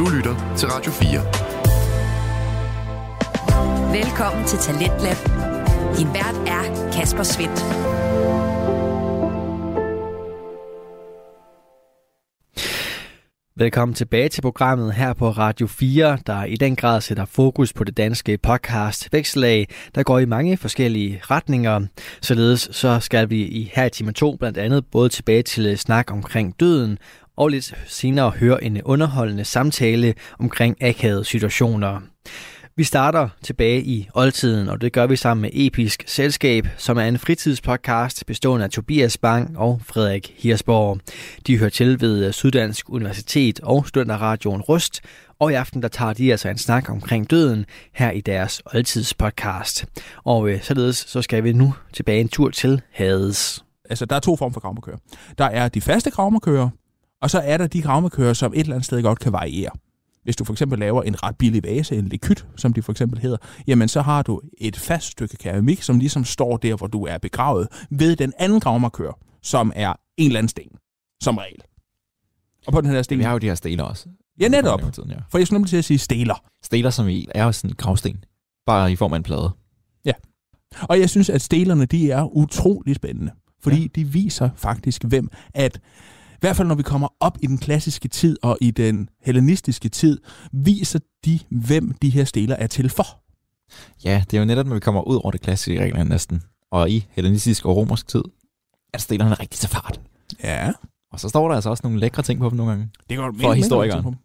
Du lytter til Radio 4. Velkommen til Talentlab. Din vært er Kasper Svendt. Velkommen tilbage til programmet her på Radio 4, der i den grad sætter fokus på det danske podcast Vækslag, der går i mange forskellige retninger. Således så skal vi i her i time 2 blandt andet både tilbage til snak omkring døden, og lidt senere høre en underholdende samtale omkring akavede situationer. Vi starter tilbage i oldtiden, og det gør vi sammen med Episk Selskab, som er en fritidspodcast bestående af Tobias Bang og Frederik Hirsborg. De hører til ved Syddansk Universitet og Studenterradioen Rust, og i aften der tager de altså en snak omkring døden her i deres oldtidspodcast. Og øh, således så skal vi nu tilbage en tur til Hades. Altså, der er to former for gravmarkører. Der er de faste gravmarkører, og så er der de gravmarkører, som et eller andet sted godt kan variere. Hvis du for eksempel laver en ret billig vase, en likyt, som de for eksempel hedder, jamen så har du et fast stykke keramik, som ligesom står der, hvor du er begravet, ved den anden gravmarkør, som er en eller anden sten, som regel. Og på den her sten... Vi har jo de her steler også. Ja, netop. Tiden, ja. For jeg skulle nemlig til at sige steler. Steler, som i er jo sådan en gravsten. Bare i form af en plade. Og jeg synes, at stelerne, de er utrolig spændende. Fordi ja. de viser faktisk, hvem at hvert fald når vi kommer op i den klassiske tid og i den hellenistiske tid, viser de, hvem de her steler er til for. Ja, det er jo netop, når vi kommer ud over det klassiske regler næsten. Og i hellenistisk og romersk tid, at stelerne rigtig til fart. Ja. Og så står der altså også nogle lækre ting på dem nogle gange. Det går For historikeren.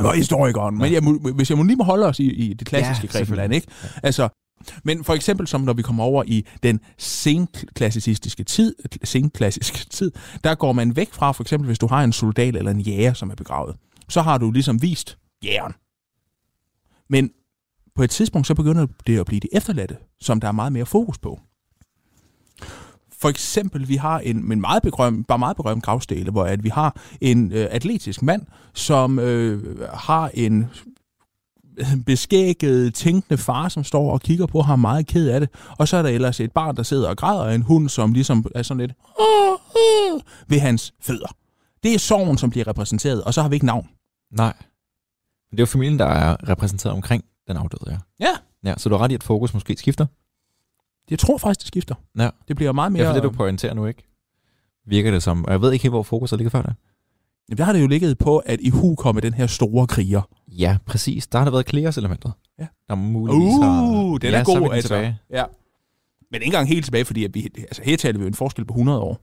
For historikeren. Men jeg må, hvis jeg må lige må holde os i, i det klassiske ja, Grækenland, ikke? Altså, men for eksempel som når vi kommer over i den senklassicistiske tid, senklassiske tid, der går man væk fra, for eksempel hvis du har en soldat eller en jæger, som er begravet, så har du ligesom vist jægeren. Men på et tidspunkt, så begynder det at blive det efterladte, som der er meget mere fokus på. For eksempel, vi har en, en meget berømt, bare meget berømt gravstele, hvor at vi har en øh, atletisk mand, som øh, har en beskækket, tænkende far, som står og kigger på ham meget ked af det. Og så er der ellers et barn, der sidder og græder, og en hund, som ligesom er sådan lidt ved hans fødder. Det er sorgen, som bliver repræsenteret, og så har vi ikke navn. Nej. Men det er jo familien, der er repræsenteret omkring den afdøde, ja. Ja. Ja, så du har ret i, at fokus måske skifter. Jeg tror faktisk, det skifter. Ja. Det bliver meget Mere... mere... Ja, for det, du pointerer nu, ikke? Virker det som. Og jeg ved ikke helt, hvor fokus har ligget før det. Jamen, der har det jo ligget på, at i hu kommer den her store kriger. Ja, præcis. Der har der været Kleos-elementet. Ja. Der muligvis har... Uh, den ja, er god, altså. Tilbage. Ja. Men ikke engang helt tilbage, fordi at vi, altså, her taler vi jo en forskel på 100 år.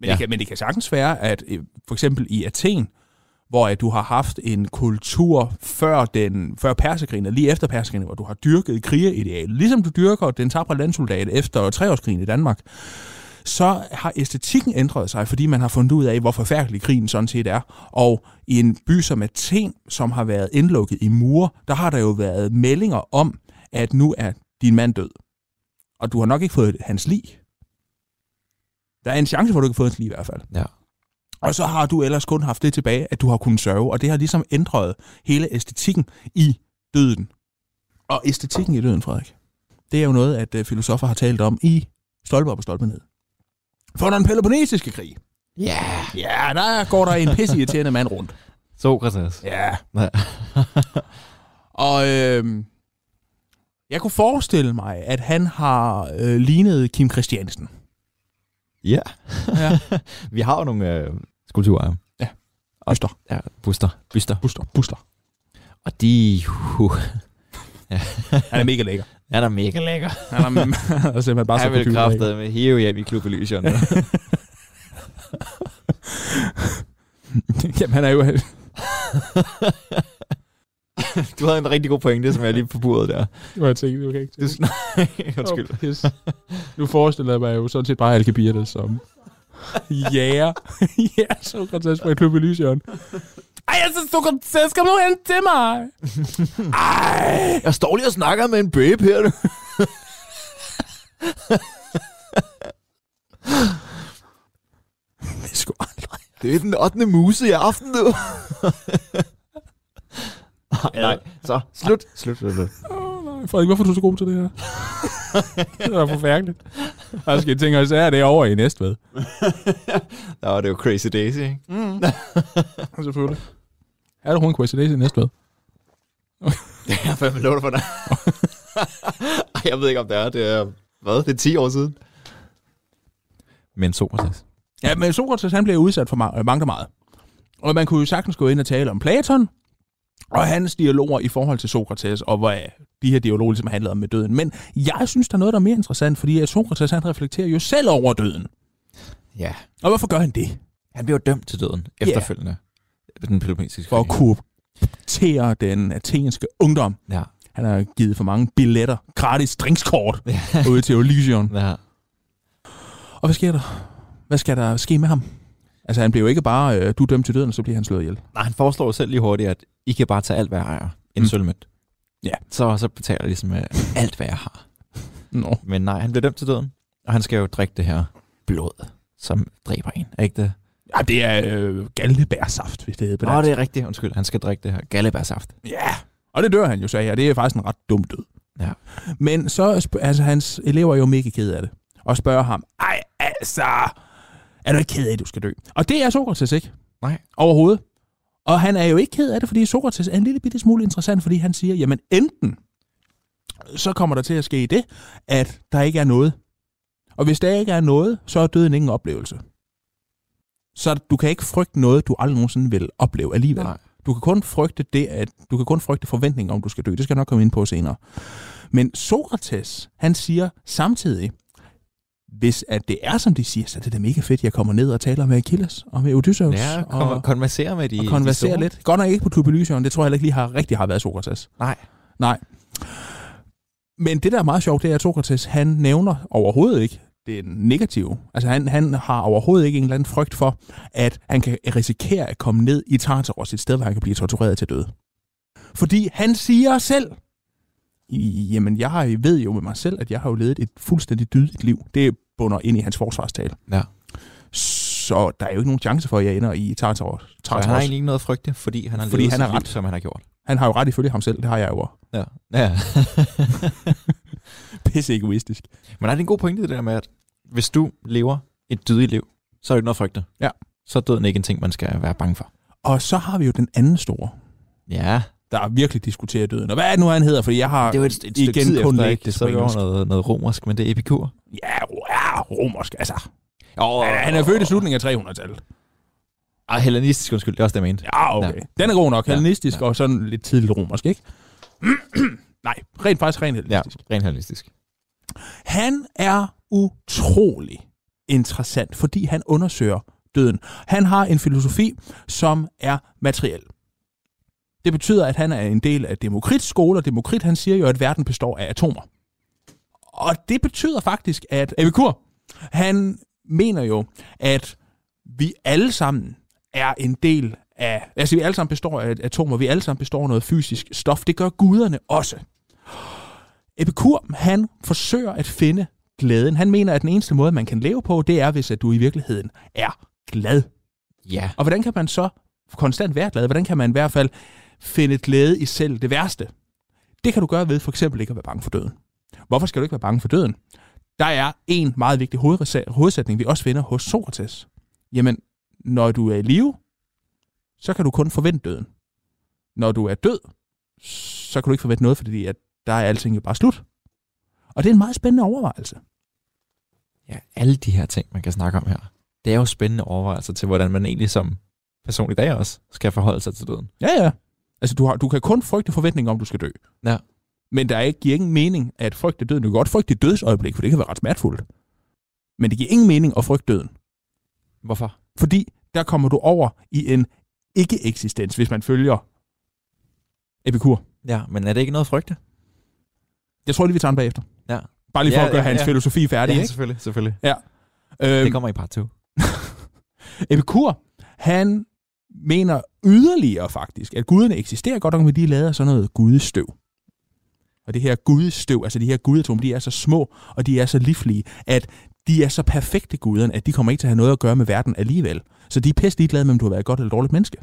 Men, Ja. det, kan, men det kan sagtens være, at øh, for eksempel i Athen, hvor at du har haft en kultur før, den, før perserkrigen, og lige efter perserkrigen, hvor du har dyrket krigerideal, ligesom du dyrker den tabre landsoldat efter treårskrigen i Danmark, så har æstetikken ændret sig, fordi man har fundet ud af, hvor forfærdelig krigen sådan set er. Og i en by som Athen, som har været indlukket i mure, der har der jo været meldinger om, at nu er din mand død. Og du har nok ikke fået hans lig. Der er en chance for, at du ikke har fået hans lig i hvert fald. Ja. Og så har du ellers kun haft det tilbage, at du har kunnet sørge, og det har ligesom ændret hele æstetikken i døden. Og æstetikken i døden, Frederik, det er jo noget, at øh, filosofer har talt om i stolpe op og stolpe ned. For den peloponnesiske krig, Ja. ja, der går der en pisseirriterende mand rundt. Sokrates. Ja. Ja. Og øh, jeg kunne forestille mig, at han har øh, lignet Kim Christiansen. ja. Ja. Vi har jo nogle øh, skulpturer. Ja. Og- Buster. Ja, buster. Byster. Buster. Buster. Og de... Uh, Han er mega lækker. Han er mega lækker. Han er, han er simpelthen bare så Han vil fordyret lækker. kraftet med hive hjem i Klub Elysion. Jamen, han er jo... du havde en rigtig god pointe, som jeg lige forpurede der. Det var jeg tænkt, du kan ikke Du, nej, undskyld. Oh. Nu forestiller jeg mig jo sådan set bare Alkebirte som jæger. ja, så kan jeg klub lysjøren. Ej, jeg synes, du kan så skal du hen til mig. Ej. Jeg står lige og snakker med en babe her. Det er sgu aldrig. Det er den 8. muse i aften, du. nej, så slut. Slut, slut, slut. Nej. Frederik, hvorfor er du så god til det her? det er da forfærdeligt. Jeg skal tænke, at er det over i Næstved. Der var det jo Crazy Daisy, ikke? Selvfølgelig. Er der hun coincidence næste ved? Det er jeg fandme lov for dig. Jeg ved ikke, om det er. Det er, hvad? Det er 10 år siden. Men Sokrates. Ja, men Sokrates han blev udsat for ma- mangt og meget. Og man kunne jo sagtens gå ind og tale om Platon, og hans dialoger i forhold til Sokrates, og hvad de her dialoger ligesom handlede om med døden. Men jeg synes, der er noget, der er mere interessant, fordi at Sokrates han reflekterer jo selv over døden. Ja. Og hvorfor gør han det? Han blev dømt til døden efterfølgende. Den peloponnesiske For at korruptere den athenske ungdom. Ja. Han har givet for mange billetter, gratis drinkskort, ud til Elysion. ja. Og hvad sker der? Hvad skal der ske med ham? Altså, han bliver jo ikke bare, øh, du dømt til døden, så bliver han slået ihjel. Nej, han foreslår jo selv lige hurtigt, at I kan bare tage alt, hvad jeg ejer. En Mm. sølvmønt. Ja. Så, så betaler jeg ligesom øh, alt, hvad jeg har. Nå. Men nej, han bliver dømt til døden. Og han skal jo drikke det her blod, som dræber en. Er ikke det? Ja, det er øh, gallebærsaft, hvis det hedder på dansk. det er rigtigt. Undskyld, han skal drikke det her gallebærsaft. Ja, og det dør han jo så og det er faktisk en ret dum død. Ja. Men så altså, hans elever er jo mega ked af det, og spørger ham, ej altså, er du ikke ked af, at du skal dø? Og det er Sokrates ikke. Nej. Overhovedet. Og han er jo ikke ked af det, fordi Sokrates er en lille bitte smule interessant, fordi han siger, jamen enten så kommer der til at ske det, at der ikke er noget. Og hvis der ikke er noget, så er døden ingen oplevelse. Så du kan ikke frygte noget, du aldrig nogensinde vil opleve alligevel. Nej. Du kan kun frygte det, at du kan kun frygte forventninger om, du skal dø. Det skal jeg nok komme ind på senere. Men Sokrates, han siger samtidig, hvis at det er, som de siger, så er det mega fedt, jeg kommer ned og taler med Achilles og med Odysseus. Ja, og, kon- konversere med de og konversere de store. lidt. Godt nok ikke på Klub Elysion, det tror jeg heller ikke lige har, rigtig har været Sokrates. Nej. Nej. Men det, der er meget sjovt, det er, at Sokrates, han nævner overhovedet ikke det negative. Altså, han, han har overhovedet ikke en eller anden frygt for, at han kan risikere at komme ned i Tartaros, et sted, hvor han kan blive tortureret til døde. Fordi han siger selv, jamen, jeg har, ved jo med mig selv, at jeg har jo levet et fuldstændig dydigt liv. Det bunder ind i hans forsvarstale. Ja. Så der er jo ikke nogen chance for, at jeg ender i Tartaros. Så han har egentlig ikke noget at frygte, fordi han har Fordi han har liv, ret. som han har gjort. Han har jo ret ifølge ham selv, det har jeg jo. Ja. ja. Pisse egoistisk. Men er det en god pointe, det der med, at hvis du lever et dydigt liv, så er det ikke noget at frygte. Ja. Så er døden ikke en ting, man skal være bange for. Og så har vi jo den anden store, Ja, der virkelig diskuterer døden. Og hvad er det nu, han hedder? Fordi jeg har... det er jo et, et igen tid kun efter, ikke? Det så jo noget, noget romersk, men det er epikur. Ja, romersk, altså. Oh, Han, han er født i slutningen af 300-tallet. Ej, hellenistisk, undskyld, det er også det, jeg mente. Ja, okay. Ja. Den er god nok. Ja, Hellenistisk ja. og sådan lidt tidligt romersk, ikke? Nej, rent faktisk rent Ja, hellenistisk. rent hellenistisk. Han er utrolig interessant, fordi han undersøger døden. Han har en filosofi, som er materiel. Det betyder, at han er en del af Demokrits skole, og Demokrit han siger jo, at verden består af atomer. Og det betyder faktisk, at Epikur, han mener jo, at vi alle sammen er en del af, altså vi alle sammen består af atomer, vi alle sammen består af noget fysisk stof. Det gør guderne også. Epikur, han forsøger at finde glæden. Han mener, at den eneste måde, man kan leve på, det er, hvis at du i virkeligheden er glad. Ja. Og hvordan kan man så konstant være glad? Hvordan kan man i hvert fald finde glæde i selv det værste? Det kan du gøre ved for eksempel ikke at være bange for døden. Hvorfor skal du ikke være bange for døden? Der er en meget vigtig hovedsætning, vi også finder hos Sokrates. Jamen, når du er i live, så kan du kun forvente døden. Når du er død, så kan du ikke forvente noget, fordi at der er alting jo bare slut. Og det er en meget spændende overvejelse. ja, alle de her ting, man kan snakke om her, det er jo spændende overvejelser til, hvordan man egentlig som person i dag også skal forholde sig til døden. Ja, ja. Altså, du, har, du kan kun frygte forventninger om, du skal dø. Ja. Men der er ikke, giver ingen mening at frygte døden. Du kan godt frygte dit dødsøjeblik, for det kan være ret smertefuldt. Men det giver ingen mening at frygte døden. Hvorfor? Fordi der kommer du over i en ikke-eksistens, hvis man følger Epikur. Ja, men er det ikke noget at frygte? Jeg tror lige, vi tager den bagefter. Ja. Bare lige for Ja, at gøre ja, hans ja. filosofi færdig. ja, ikke? selvfølgelig, selvfølgelig. Øhm, Det kommer i part 2. Epikur, han mener yderligere faktisk, at guderne eksisterer godt nok, men de er af sådan noget gudestøv. Og det her gudestøv, altså de her gudatomer, de er så små, og de er så livlige, at de er så perfekte guderne, at de kommer ikke til at have noget at gøre med verden alligevel. Så de er pisse ligeglade med, om du har været et godt eller dårligt menneske.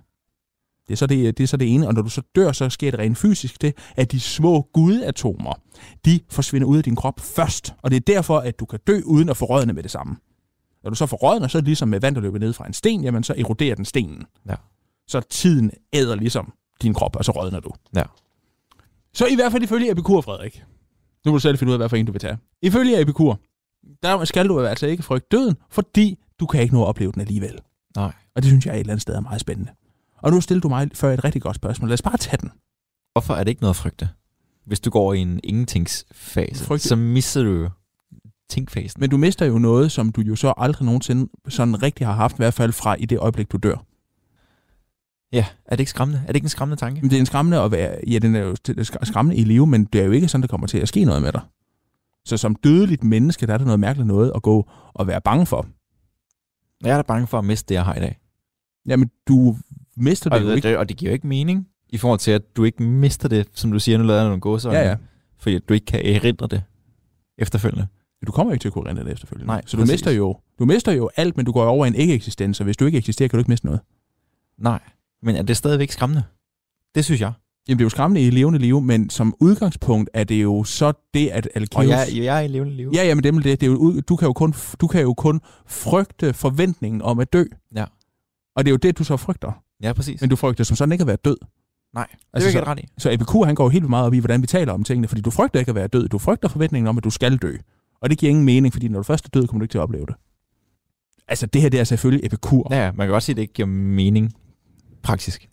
Det er, så det, det er så det ene, og når du så dør, så sker det rent fysisk det, at de små gudatomer, de forsvinder ud af din krop først. Og det er derfor, at du kan dø uden at forrådne med det samme. Når du så forrådner, så er det ligesom med vand, der løber ned fra en sten, jamen så eroderer den stenen. Ja. så tiden æder ligesom din krop, og så rådner du. Ja. Så i hvert fald ifølge Epikur, Frederik. Nu må du selv finde ud af, hvad for en du vil tage. Ifølge Epikur, der skal du altså ikke frygte døden, fordi du kan ikke nå at opleve den alligevel. Nej. Og det synes jeg et eller andet sted er meget spændende. Og nu stiller du mig før et rigtig godt spørgsmål. Lad os bare tage den. Hvorfor er det ikke noget at frygte? Hvis du går i en ingentingsfase, Frygte- så misser du tænkfasen. Men du mister jo noget, som du jo så aldrig nogensinde sådan rigtig har haft, i hvert fald fra i det øjeblik, du dør. Ja, er det ikke skræmmende? Er det ikke en skræmmende tanke? Men det er en skræmmende at være, ja, den er jo skræmmende i live, men det er jo ikke sådan, der kommer til at ske noget med dig. Så som dødeligt menneske, der er der noget mærkeligt noget at gå og være bange for. Jeg er da bange for at miste det, jeg har i dag. Jamen, du mister det Og jo ikke. det, og det giver jo ikke mening i forhold til, at du ikke mister det, som du siger, nu lader jeg nogle gåser. Ja, ja. Fordi du ikke kan erindre det efterfølgende. Du kommer ikke til at kunne rente det efterfølgende. Nej, så du præcis. mister, jo, du mister jo alt, men du går over i en ikke-eksistens, og hvis du ikke eksisterer, kan du ikke miste noget. Nej, men er det stadigvæk skræmmende? Det synes jeg. Jamen, det er jo skræmmende i levende liv, men som udgangspunkt er det jo så det, at Alkeus... Og jeg, jeg er i levende liv. Ja, ja, men det, er det, det er jo, du, kan jo kun, du kan jo kun frygte forventningen om at dø. Ja. Og det er jo det, du så frygter. ja præcis. Men du frygter som sådan ikke at være død. Nej, det Altså, er ikke ret i. Så Epikur, han går helt meget op i, hvordan vi taler om tingene, fordi du frygter ikke at være død. Du frygter forventningen om, at du skal dø. Og det giver ingen mening, fordi når du først er død, kommer du ikke til at opleve det. Altså, det her det er selvfølgelig Epikur. Ja, ja, man kan godt sige, at det ikke giver mening praktisk.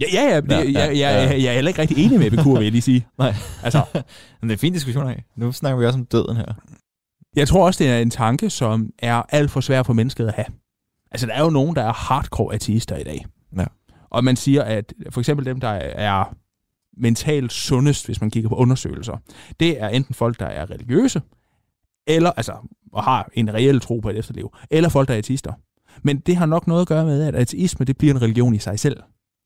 Ja, ja, ja, det, Ja, ja, ja, ja, ja, jeg er heller ikke rigtig enig med Epikur, vil jeg lige sige. Nej. Altså, Men det er en fin diskussion af. Nu snakker vi også om døden her. jeg tror også, det er en tanke, som er alt for svær for mennesket at have. Altså, der er jo nogen, der er hardcore ateister i dag. Ja. Og man siger, at for eksempel dem, der er mentalt sundest, hvis man kigger på undersøgelser, det er enten folk, der er religiøse, eller altså, og har en reel tro på et efterliv, eller folk, der er ateister. Men det har nok noget at gøre med, at ateisme det bliver en religion i sig selv.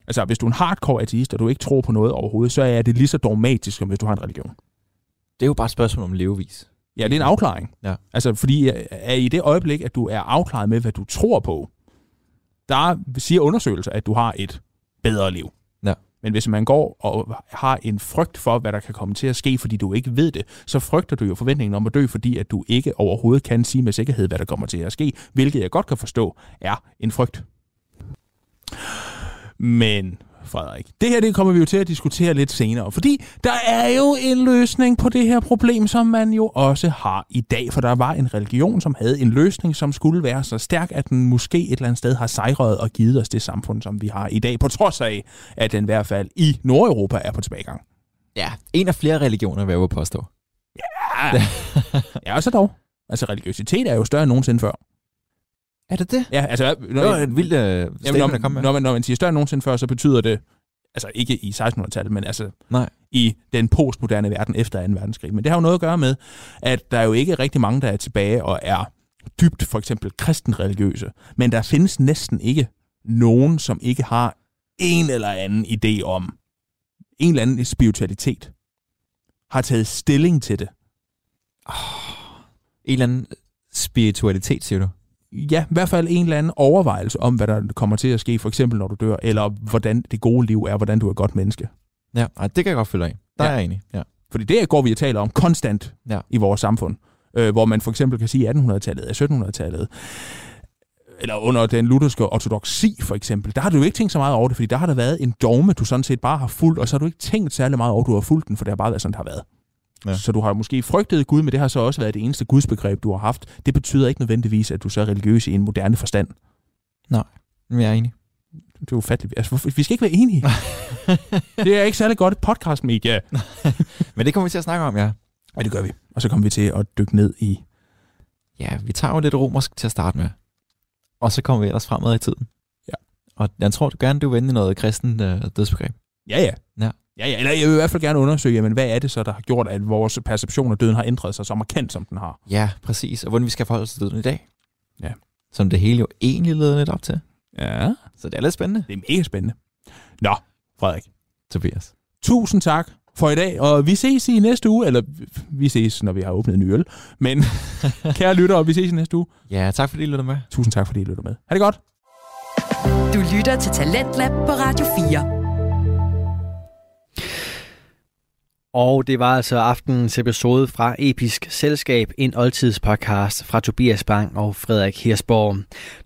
Altså, hvis du er en hardcore ateist, og du ikke tror på noget overhovedet, så er det lige så dogmatisk, som hvis du har en religion. Det er jo bare et spørgsmål om levevis. Ja, det er en afklaring. Ja. Altså, fordi øh, at i det øjeblik, at du er afklaret med, hvad du tror på, der siger undersøgelser, at du har et bedre liv. Men hvis man går og har en frygt for, hvad der kan komme til at ske, fordi du ikke ved det, så frygter du jo forventningen om at dø, fordi at du ikke overhovedet kan sige med sikkerhed, hvad der kommer til at ske, hvilket jeg godt kan forstå er en frygt. Men Frederik, det her det kommer vi jo til at diskutere lidt senere, fordi der er jo en løsning på det her problem, som man jo også har i dag, for der var en religion, som havde en løsning, som skulle være så stærk, at den måske et eller andet sted har sejret og givet os det samfund, som vi har i dag, på trods af, at den i hvert fald i Nordeuropa er på tilbagegang. Ja, en af flere religioner, vil jeg jo påstå. Ja, ja så dog. Altså, religiøsitet er jo større end nogensinde før. Er det det? Ja, altså, Det var vildt uh, Jamen, statement når, at komme med. når, man, når man siger større end nogensinde før, så betyder det, altså ikke i 1600-tallet, men altså Nej. i den postmoderne verden efter 2. verdenskrig. Men det har jo noget at gøre med, at der er jo ikke rigtig mange, der er tilbage og er dybt for eksempel kristenreligiøse. Men der findes næsten ikke nogen, som ikke har en eller anden idé om en eller anden spiritualitet. Har taget stilling til det. En eller anden spiritualitet, siger du? Ja, i hvert fald en eller anden overvejelse om, hvad der kommer til at ske, for eksempel når du dør, eller hvordan det gode liv er, hvordan du er et godt menneske. Ja, ej, det kan jeg godt følge af. Der Ja. er jeg enig. Ja. Fordi det går vi og taler om konstant Ja. i vores samfund. Øh, hvor man for eksempel kan sige 1800-tallet, 1700-tallet, eller under den lutherske ortodoksi for eksempel, der har du jo ikke tænkt så meget over det, fordi der har der været en dogme, du sådan set bare har fulgt, og så har du ikke tænkt særlig meget over, at du har fulgt den, for det har bare været sådan, det har været. Ja. Så du har måske frygtet Gud, men det har så også været det eneste gudsbegreb, du har haft. Det betyder ikke nødvendigvis, at du så er religiøs i en moderne forstand. Men jeg er enig. Det er ufatteligt. Altså, hvorfor- vi skal ikke være enige. det er ikke særlig godt et podcastmedie. Men det kommer vi til at snakke om, ja. Ja, det gør vi. Og så kommer vi til at dykke ned i Ja, vi tager jo lidt romersk til at starte med. Og så kommer vi ellers fremad i tiden. Ja. Og jeg tror du gerne, du vil vende i noget kristen øh, dødsbegreb. Ja, ja. Ja. Ja, ja, eller jeg vil i hvert fald gerne undersøge, jamen, hvad er det så, der har gjort, at vores perception af døden har ændret sig så markant, som den har. Ja, præcis. Og hvordan vi skal forholde os til døden i dag. Ja. Som det hele jo egentlig leder lidt op til. Ja. Så det er lidt spændende, Det er mega spændende. Nå, Frederik. Tobias. Tusind tak for i dag, og vi ses i næste uge, eller vi ses, når vi har åbnet en ny øl. Men kære lyttere, vi ses i næste uge. Ja, tak fordi I lyttede med. Tusind tak, fordi I lytter med. Ha' det godt. Du lytter til Talentlab på Radio 4. Og det var altså aftenens episode fra Episk Selskab, en oldtidspodcast fra Tobias Bang og Frederik Hirsborg.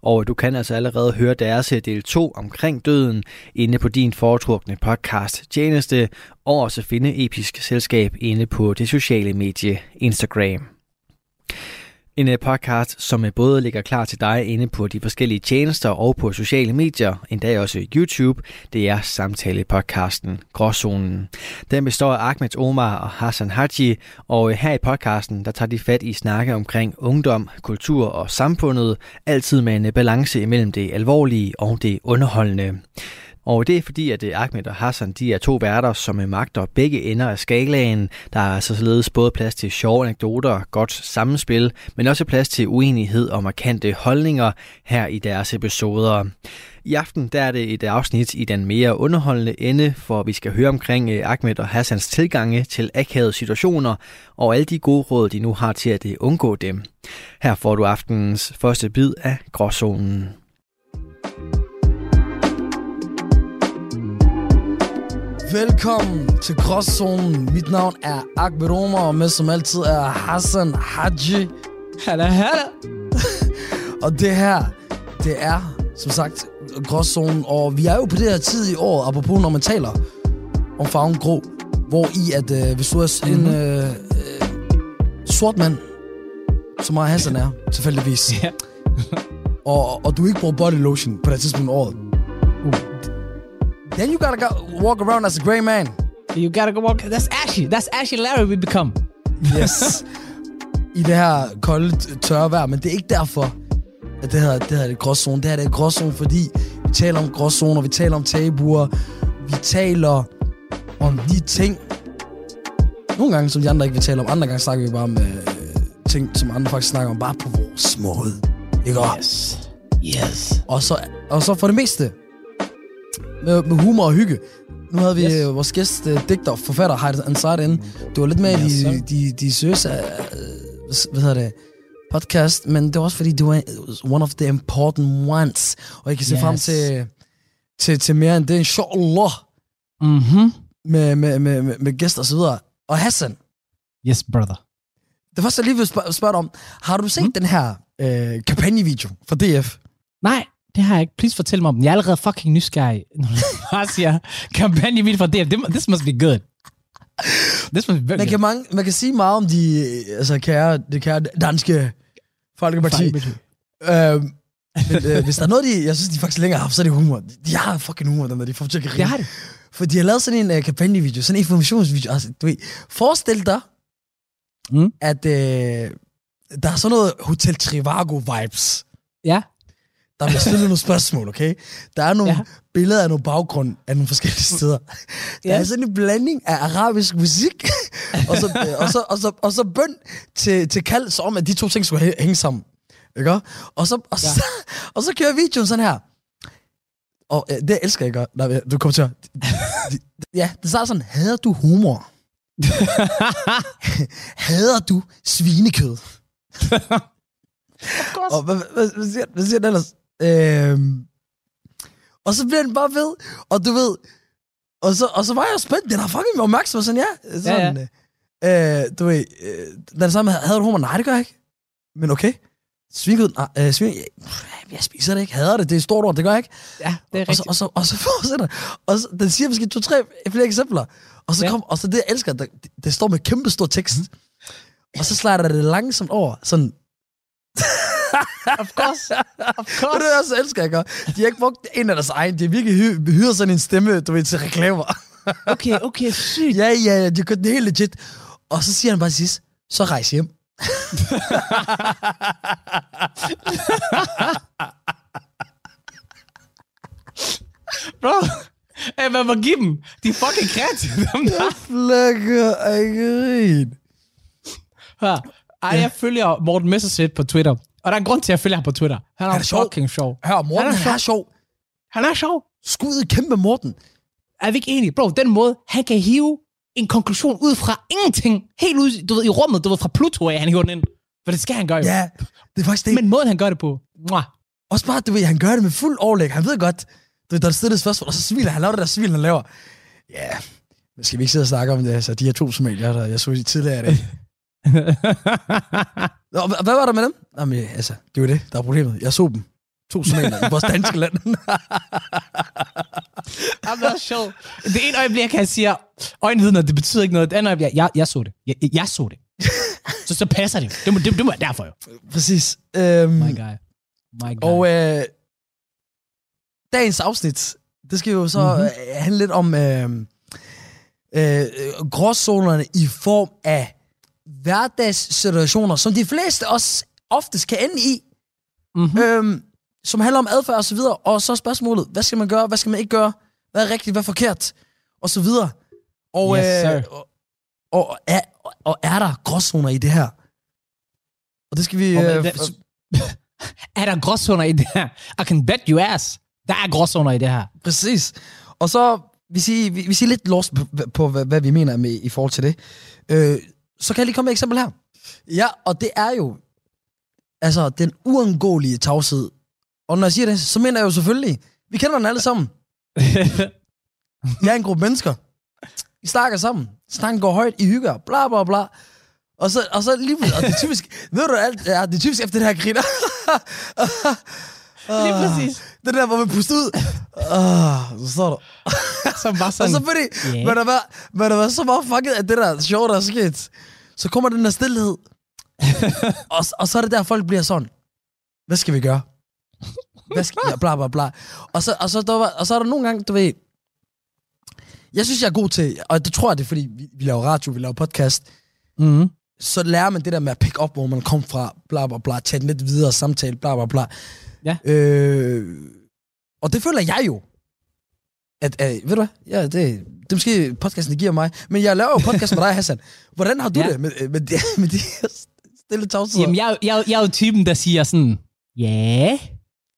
Og du kan altså allerede høre deres del 2 omkring døden inde på din foretrukne podcast tjeneste, og også finde Episk Selskab inde på det sociale medie Instagram. En øh, podcast, som øh, både ligger klar til dig inde på de forskellige tjenester og på sociale medier, endda også YouTube, det er samtale-podcasten Gråzonen. Den består af Ahmed Omar og Hassan Haji, og øh, her i podcasten, der tager de fat i snakke omkring ungdom, kultur og samfundet, altid med en balance imellem det alvorlige og det underholdende. Og det er fordi, at øh, Ahmed og Hassan de er to værter, som øh, magter begge ender af skalaen. Der er altså således både plads til sjove anekdoter, godt sammenspil, men også plads til uenighed og markante holdninger her i deres episoder. I aften der er det et afsnit i den mere underholdende ende, for vi skal høre omkring øh, Ahmed og Hassans tilgange til akavede situationer og alle de gode råd, de nu har til at øh, undgå dem. Her får du aftenens første bid af Gråzonen. Velkommen til Gråzonen. Mit navn er Akber Omar, og med som altid er Hassan Haji. Halla, halla. og det her, det er som sagt Gråzonen, og vi er jo på det her tid i år, apropos når man taler om farven grå, hvor i at øh, hvis du er mm-hmm. en øh, øh, sort mand, som meget Hassan er, tilfældigvis, og, og du ikke bruger body lotion på det tidspunkt af året, then you gotta go, walk around as a gray man. You gotta go walk. That's Ashy. That's Ashy Larry we become. Yes. I det her kolde, tørre vejr, men det er ikke derfor, at det her, det her er det gråzone. Det her er det gråzone, fordi vi taler om gråzoner, vi taler om tabuer, vi taler om de ting, nogle gange, som de andre ikke vil tale om. Andre gange snakker vi bare om øh, ting, som andre faktisk snakker om, bare på vores måde. Ikke yes. Yes. Og så, og så for det meste, med, med humor og hygge. Nu havde vi Yes. yes. vores gæst, uh, digter og forfatter, Heide Ansar inde. Du var lidt med i Yes, de, de, de seriøse, uh, hvad hedder det, podcast, men det var også fordi, du var one of the important ones. Og jeg kan se Yes. frem til, til, til mere end det, inshallah, Mm-hmm. med, med, med, med, med gæster og så videre. Og Hassan, Yes, brother. det første jeg lige vil spørge, spørge dig om, har du set mm. den her øh, kampagnevideo fra DF? Nej, det har jeg ikke. Please fortæl mig om den. Jeg er allerede fucking nysgerrig. Når du bare siger, kampagne vildt for det. This- must be good. This must be very Man kan, good. mange, man kan sige meget om de altså, kære, det kære danske folkeparti. Øhm, men øh, hvis der er noget, de, jeg synes, de faktisk længere har haft, så er det humor. De har fucking humor, dem der, de får til at grine. Det har det. For de har lavet sådan en uh, kampagnevideo, sådan en informationsvideo. Altså, du ved, forestil dig, Mm. at øh, der er sådan noget Hotel Trivago-vibes. Ja. Der bliver stillet nogle spørgsmål, okay? Der er nogle Ja. ja. billeder af nogle baggrund af nogle forskellige steder. Der er Ja. sådan en blanding af arabisk musik, og, så, og, så, og, så, og så bøn til, til kald, så om at de to ting skulle hæ- hænge sammen. Ikke? Og så, og, så, og så kører videoen sådan her. Og øh, det elsker jeg godt. Nej, du kommer til at... Ja, det starter sådan, hader du humor? hader du svinekød? og hvad, hvad, hvad, siger, hvad siger den ellers? Øhm, og så bliver den bare ved, og du ved, og så, og så var jeg spændt, den har fucking været opmærksom, sådan ja, sådan, ja, ja. Øh, du ved, øh, den samme, havde du humor? Nej, det gør jeg ikke. Men okay. Svinkød, nej, øh, svin, jeg, jeg spiser det ikke, hader det, det er stort ord, det gør jeg ikke. Ja, det er Og så, rigtigt. og så, og så fortsætter, og så, den siger måske to-tre flere eksempler, og så Ja. kom, og så det jeg elsker, det, det står med kæmpe stor tekst, og så slider det langsomt over, sådan, Of course. Of course. det er også elsker jeg godt. De har ikke brugt en af deres egen. De har virkelig hy- hyret sådan en stemme, du ved, til reklamer. Okay, okay, sygt. ja, ja, ja, de gjort det helt legit. Og så siger han bare sidst, så rejs hjem. Bro. Hey, man må give dem. De er fucking kreative, dem der. Flækker af grin. Her. Ej, jeg følger Morten Messerschmidt på Twitter. Og der er en grund til, at jeg følger ham på Twitter. Han er, Han er sjov. fucking sjov. Hør, Morten, Han er han er sjov. Han er sjov. Skud kæmpe Morten. Er vi ikke enige? Bro, den måde, han kan hive en konklusion ud fra ingenting. Helt ud, du ved, i rummet, du ved, fra Pluto af, han hiver den ind. For det skal han gøre jo. Ja, det er faktisk det. Men, måden, han gør det på. Mwah. også bare, du ved, han gør det med fuld overlæg. Han ved godt, du ved, der er stillet spørgsmål, og så smiler han. Laver det der smil, han laver. Ja, Men skal vi ikke sidde og snakke om det? Altså, de her to somalier, der jeg så i tidligere i dag. Nå, hva- hvad var der med dem? Jamen, altså, det var det, der er problemet. Jeg så dem. To somalier i vores danske land. Jamen, det er sjovt. Det ene øjeblik, han siger, øjenvidner, det betyder ikke noget. Det andet øjeblik, jeg, jeg så det. Jeg, jeg så det. så, så passer det. Det må, det, det må være derfor jo. Præcis. Øhm, My guy. My guy. Og øh, dagens afsnit, det skal jo så Mhm. mm-hmm. handle lidt om øh, øh, gråzonerne i form af hverdagssituationer, som de fleste også oftest kan ende i, mm-hmm. øhm, som handler om adfærd og så videre, og så spørgsmålet, hvad skal man gøre, hvad skal man ikke gøre, hvad er rigtigt, hvad er forkert, og så videre. Og, Yes, øh, og, og, er, og er der gråzoner i det her? Og det skal vi... Og Øh, er der gråzoner i det her? I can bet you ass. Der er gråzoner i det her. Præcis. Og så, vi siger, vi, vi siger lidt lost på, på hvad, hvad vi mener med i forhold til det. Øh, så kan jeg lige komme med et eksempel her. Ja, og det er jo altså den uundgåelige tavshed. Og når jeg siger det, så mener jeg jo selvfølgelig, vi kender den alle sammen. Jeg er en gruppe mennesker. Vi snakker sammen. Snakken går højt, I hygger, bla bla bla. Og så, og så lige og det er typisk, ved du alt, ja, det er typisk efter det her griner. Lige præcis. Det der, hvor man puster ud. Uh, så står der. Som bare Og sådan, så fordi, yeah. man har været, man har været så meget fucket af det der sjov, der er sket. Så kommer den der stillhed. og, og så er det der, folk bliver sådan. Hvad skal vi gøre? Hvad skal, ja, bla bla bla. Og så, og, så, der var, og så er der nogle gange, du ved... Jeg synes, jeg er god til, og det tror jeg, det er, fordi vi, vi laver radio, vi laver podcast, mm-hmm. så lærer man det der med at pick up, hvor man kom fra, bla bla bla, tage den lidt videre, samtale, bla bla bla. Ja. Øh, og det føler jeg jo. At, øh, ved du hvad? Ja, det, det er måske podcasten, der giver mig. Men jeg laver jo podcast med dig, Hassan. Hvordan har du Ja. det med, med, de, med de stille tavsheder? Jamen, jeg, jeg, jeg er jo typen, der siger sådan, ja,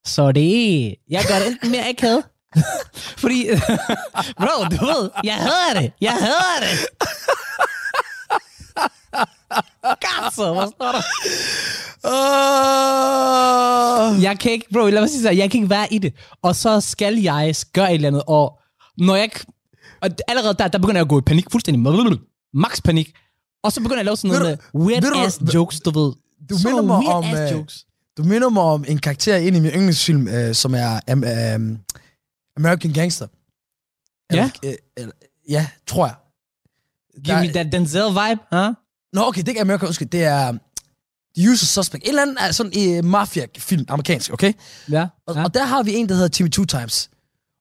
så det, jeg gør det enten mere akavet. Fordi, bro, du ved, jeg hader det. Jeg hader det. Gatso, hvad står der? Uh, Jeg kan ikke, bro, lad mig sige så, jeg kan ikke være i det. Og så skal jeg gøre et eller andet, og når jeg ikke, og allerede der, der begynder jeg at gå i panik, fuldstændig, max panik. Og så begynder jeg at lave sådan noget med weird du ass jokes, du ved. Du Sådan minder mig om, ass øh, jokes. du minder mig om en karakter ind i min yndlingsfilm, øh, som er um, um, American Gangster. Ja. Eller, øh, ja, tror jeg. Give me that Denzel vibe, huh? Nå, okay, det er ikke American, undskyld, det er The Usual Suspect. En eller anden er sådan en uh, mafia-film, amerikansk, okay? Ja. Og, ja. og der har vi en, der hedder Timmy Two Times.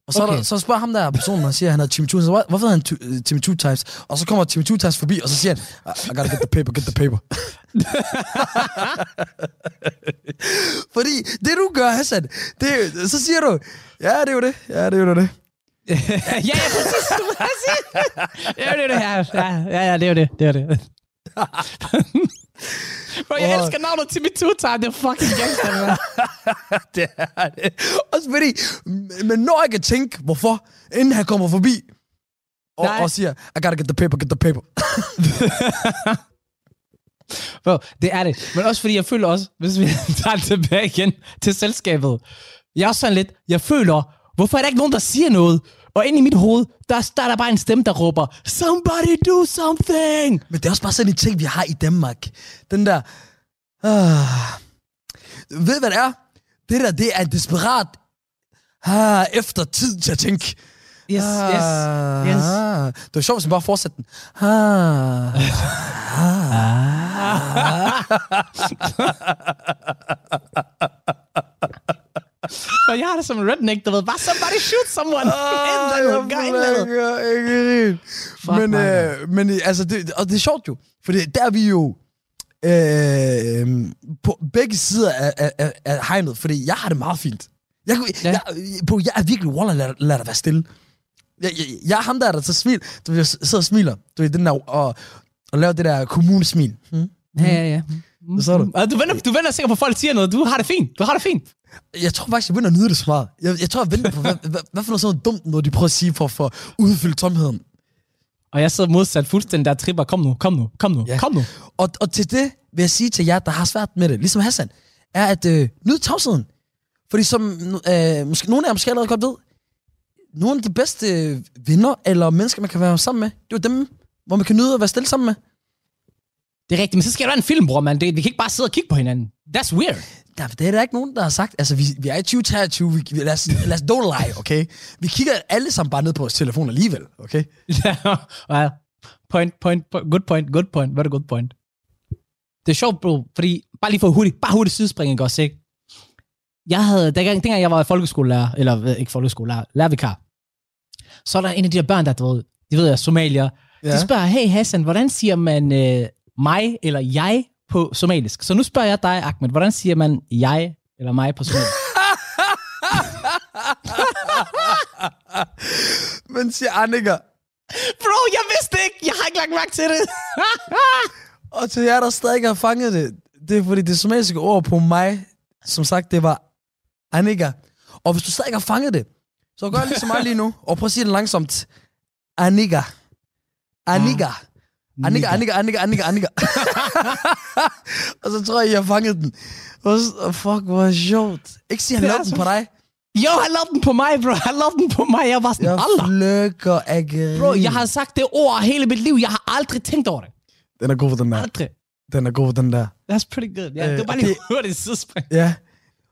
Og så, okay. Der, så spørger ham der personen, han siger, at han hedder Timmy Two Times. Hvor- Hvorfor hedder han uh, Timmy Two Times? Og så kommer Timmy Two Times forbi, og så siger han, I gotta get the paper, get the paper. Fordi det du gør, Hassan, det, så siger du, ja, det er jo det, ja, det er jo det. ja, ja, præcis. præcis. Ja, det er det her. Ja, ja, ja, det er jo det. Det er det. Bro, jeg elsker navnet Timmy Two Time. Det er fucking gangster, man. det er det. Også fordi, men når jeg kan tænke, hvorfor, inden han kommer forbi, og, Nej. og siger, I gotta get the paper, get the paper. Bro, det er det. Men også fordi, jeg føler også, hvis vi tager det tilbage igen til selskabet. Jeg er sådan lidt, jeg føler, hvorfor er der ikke nogen, der siger noget? Og ind i mit hoved, der, der er der bare en stemme, der råber, somebody do something! Men det er også bare sådan en ting, vi har i Danmark. Den der... Ah, ved hvad det er? Det der, det er en desperat... Ah, efter tid til at tænke. Yes, ah, yes, yes. Ah, det var sjovt, hvis man bare fortsatte den. Ah, Og jeg har det som en redneck, du ved, bare somebody shoot someone. andet. jeg Men, man. øh, men øh, altså, det, og det er sjovt jo. For der er vi jo øh, på begge sider af, af, af, af hegnet, fordi jeg har det meget fint. Jeg, kunne- Ja. jeg, på, jeg er virkelig, wallah, lad, lad dig være stille. Jeg, jeg, jeg er ham der, der så smil, du ved, sidder og smiler, du ved, den der, og, og laver det der kommunesmil. Hmm? Ja, ja, ja. Hvad så du? Og du venter, du venter sikkert på, at folk siger noget. Du har det fint. Du har det fint. Jeg tror faktisk, jeg begynder at nyde det så meget. Jeg, jeg tror, jeg venter på, hvad, hvad, hvad for noget sådan dumt, noget de prøver at sige for, for at udfylde tomheden. Og jeg sidder modsat fuldstændig der tripper. Kom nu, kom nu, kom nu, Ja. kom nu. Og, og til det vil jeg sige til jer, der har svært med det, ligesom Hassan, er at øh, nyde tavsheden. Fordi som øh, måske, nogle af jer måske allerede godt ved, nogle af de bedste venner eller mennesker, man kan være sammen med. Det er dem, hvor man kan nyde at være stille sammen med. Det er rigtigt, men så skal der være en film, bror, man. Det, vi kan ikke bare sidde og kigge på hinanden. That's weird. Der, det er der ikke nogen, der har sagt. Altså, vi, vi er i 2023. Vi, lad, os, lad os don't lie, okay? Vi kigger alle sammen bare ned på vores telefon alligevel, okay? Ja, point, point, point, good point, good point, very good point. Det er sjovt, bro, fordi, bare lige for hurtigt, bare hurtigt sidespring, ikke også, ikke? Jeg havde, dengang, dengang jeg var folkeskolelærer, eller øh, ikke folkeskolelærer, lærervikar, så er der en af de der børn, der, du ved, de ved jeg, somalier, ja. de spørger, hey Hassan, hvordan siger man øh, mig eller jeg på somalisk? Så nu spørger jeg dig, Ahmed, hvordan siger man jeg eller mig på somalisk? Men siger Annika, Bro, jeg vidste ikke, jeg har ikke lagt mærke til det. og til jer, der stadig ikke har fanget det, det er fordi det somaliske ord på mig, som sagt, det var Annika. Og hvis du stadig ikke har fanget det, så gør ligesom mig lige nu, og prøv at sige det langsomt. Annika. Annika. Annika, Annika, Annika, Annika, Annika. og så tror jeg, har fanget den. Og så- fuck, hvor sjovt. Ikke sige, han lavede den på dig. Jo, han lavede den på mig, bro. Han lavede den på mig. Jeg var sådan, Jeg Allah. flykker af grin. Bro, jeg har sagt det ord hele mit liv. Jeg har aldrig tænkt over det. Den er god, den der. Aldrig. Den er god, den der. That's pretty good. Ja, Øh, det var bare lige det- hurtigt sidespring. Ja.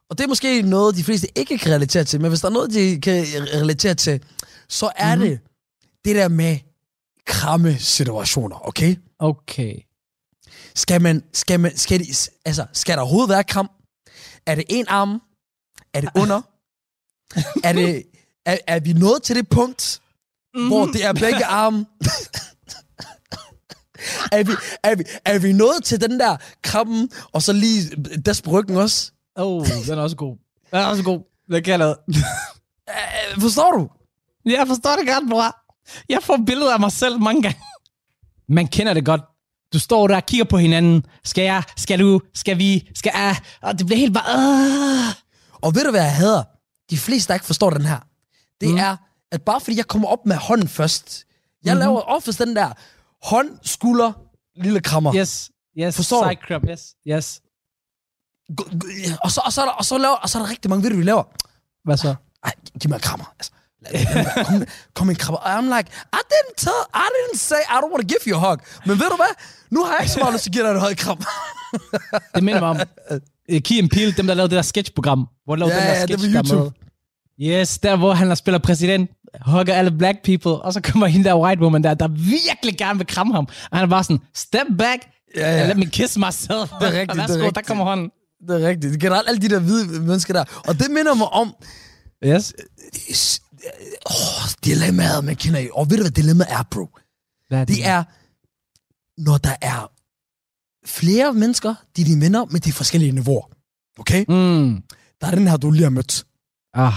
Og det er måske noget, de fleste ikke kan relatere til, men hvis der er noget, de kan relatere til, så er Mhm. mm-hmm. det det der med kramme situationer, okay? Okay. Skal man, skal man, skal, de, altså, skal der overhovedet være kram? Er det en arm? Er det under? er, det, er, er vi nået til det punkt, mm-hmm. hvor det er begge arme? er, vi, er, vi, er vi nået til den der krammen, og så lige des på ryggen også? Oh, den er også god. Den er også god. Det kan jeg lade. Forstår du? Jeg forstår det godt, bror. Jeg får billeder af mig selv mange gange. Man kender det godt. Du står der og kigger på hinanden. Skal jeg? Skal du? Skal vi? Skal jeg? Og det bliver helt bare... Og ved du, hvad jeg hader? De fleste, der ikke forstår den her, det mm. er, at bare fordi jeg kommer op med hånden først, jeg mm-hmm. laver oftest den der hånd, skulder, lille krammer. Yes. Yes. Forstår du? Side crab. Yes. Yes. Og så, og, så er der, og, så laver, og så er der rigtig mange, ved du, vi laver. Hvad så? Ej, giv mig en krammer. Altså, kom, kom en krammer. Og I'm like, I didn't tell, I didn't say I don't want to give you a hug. Men ved du hvad? Nu har jeg ikke så meget lyst til at give dig en høj kram. Det minder mig om uh, Key and Peele, dem der lavede det der sketchprogram. Hvor de lavede Ja, den der ja, det sketch var der med. YouTube. Yes, der hvor han spiller præsident, hugger alle black people, og så kommer hende der white woman der, der virkelig gerne vil kramme ham. Og han bare sådan, step back, Ja, ja. let me kiss myself. Det er rigtigt, og det er værsgo, der rigtigt. kommer hånden. Det er rigtigt. Det er generelt alle de der hvide mennesker der. Og det minder mig om, Yes. Åh, dilemmaet, man kender i. Og ved du, hvad dilemmaet er, bro? Hvad Det er, når der er flere mennesker, de er dine venner, med de forskellige niveauer. Okay? Mm. Der er den her, du lige har mødt. Ah.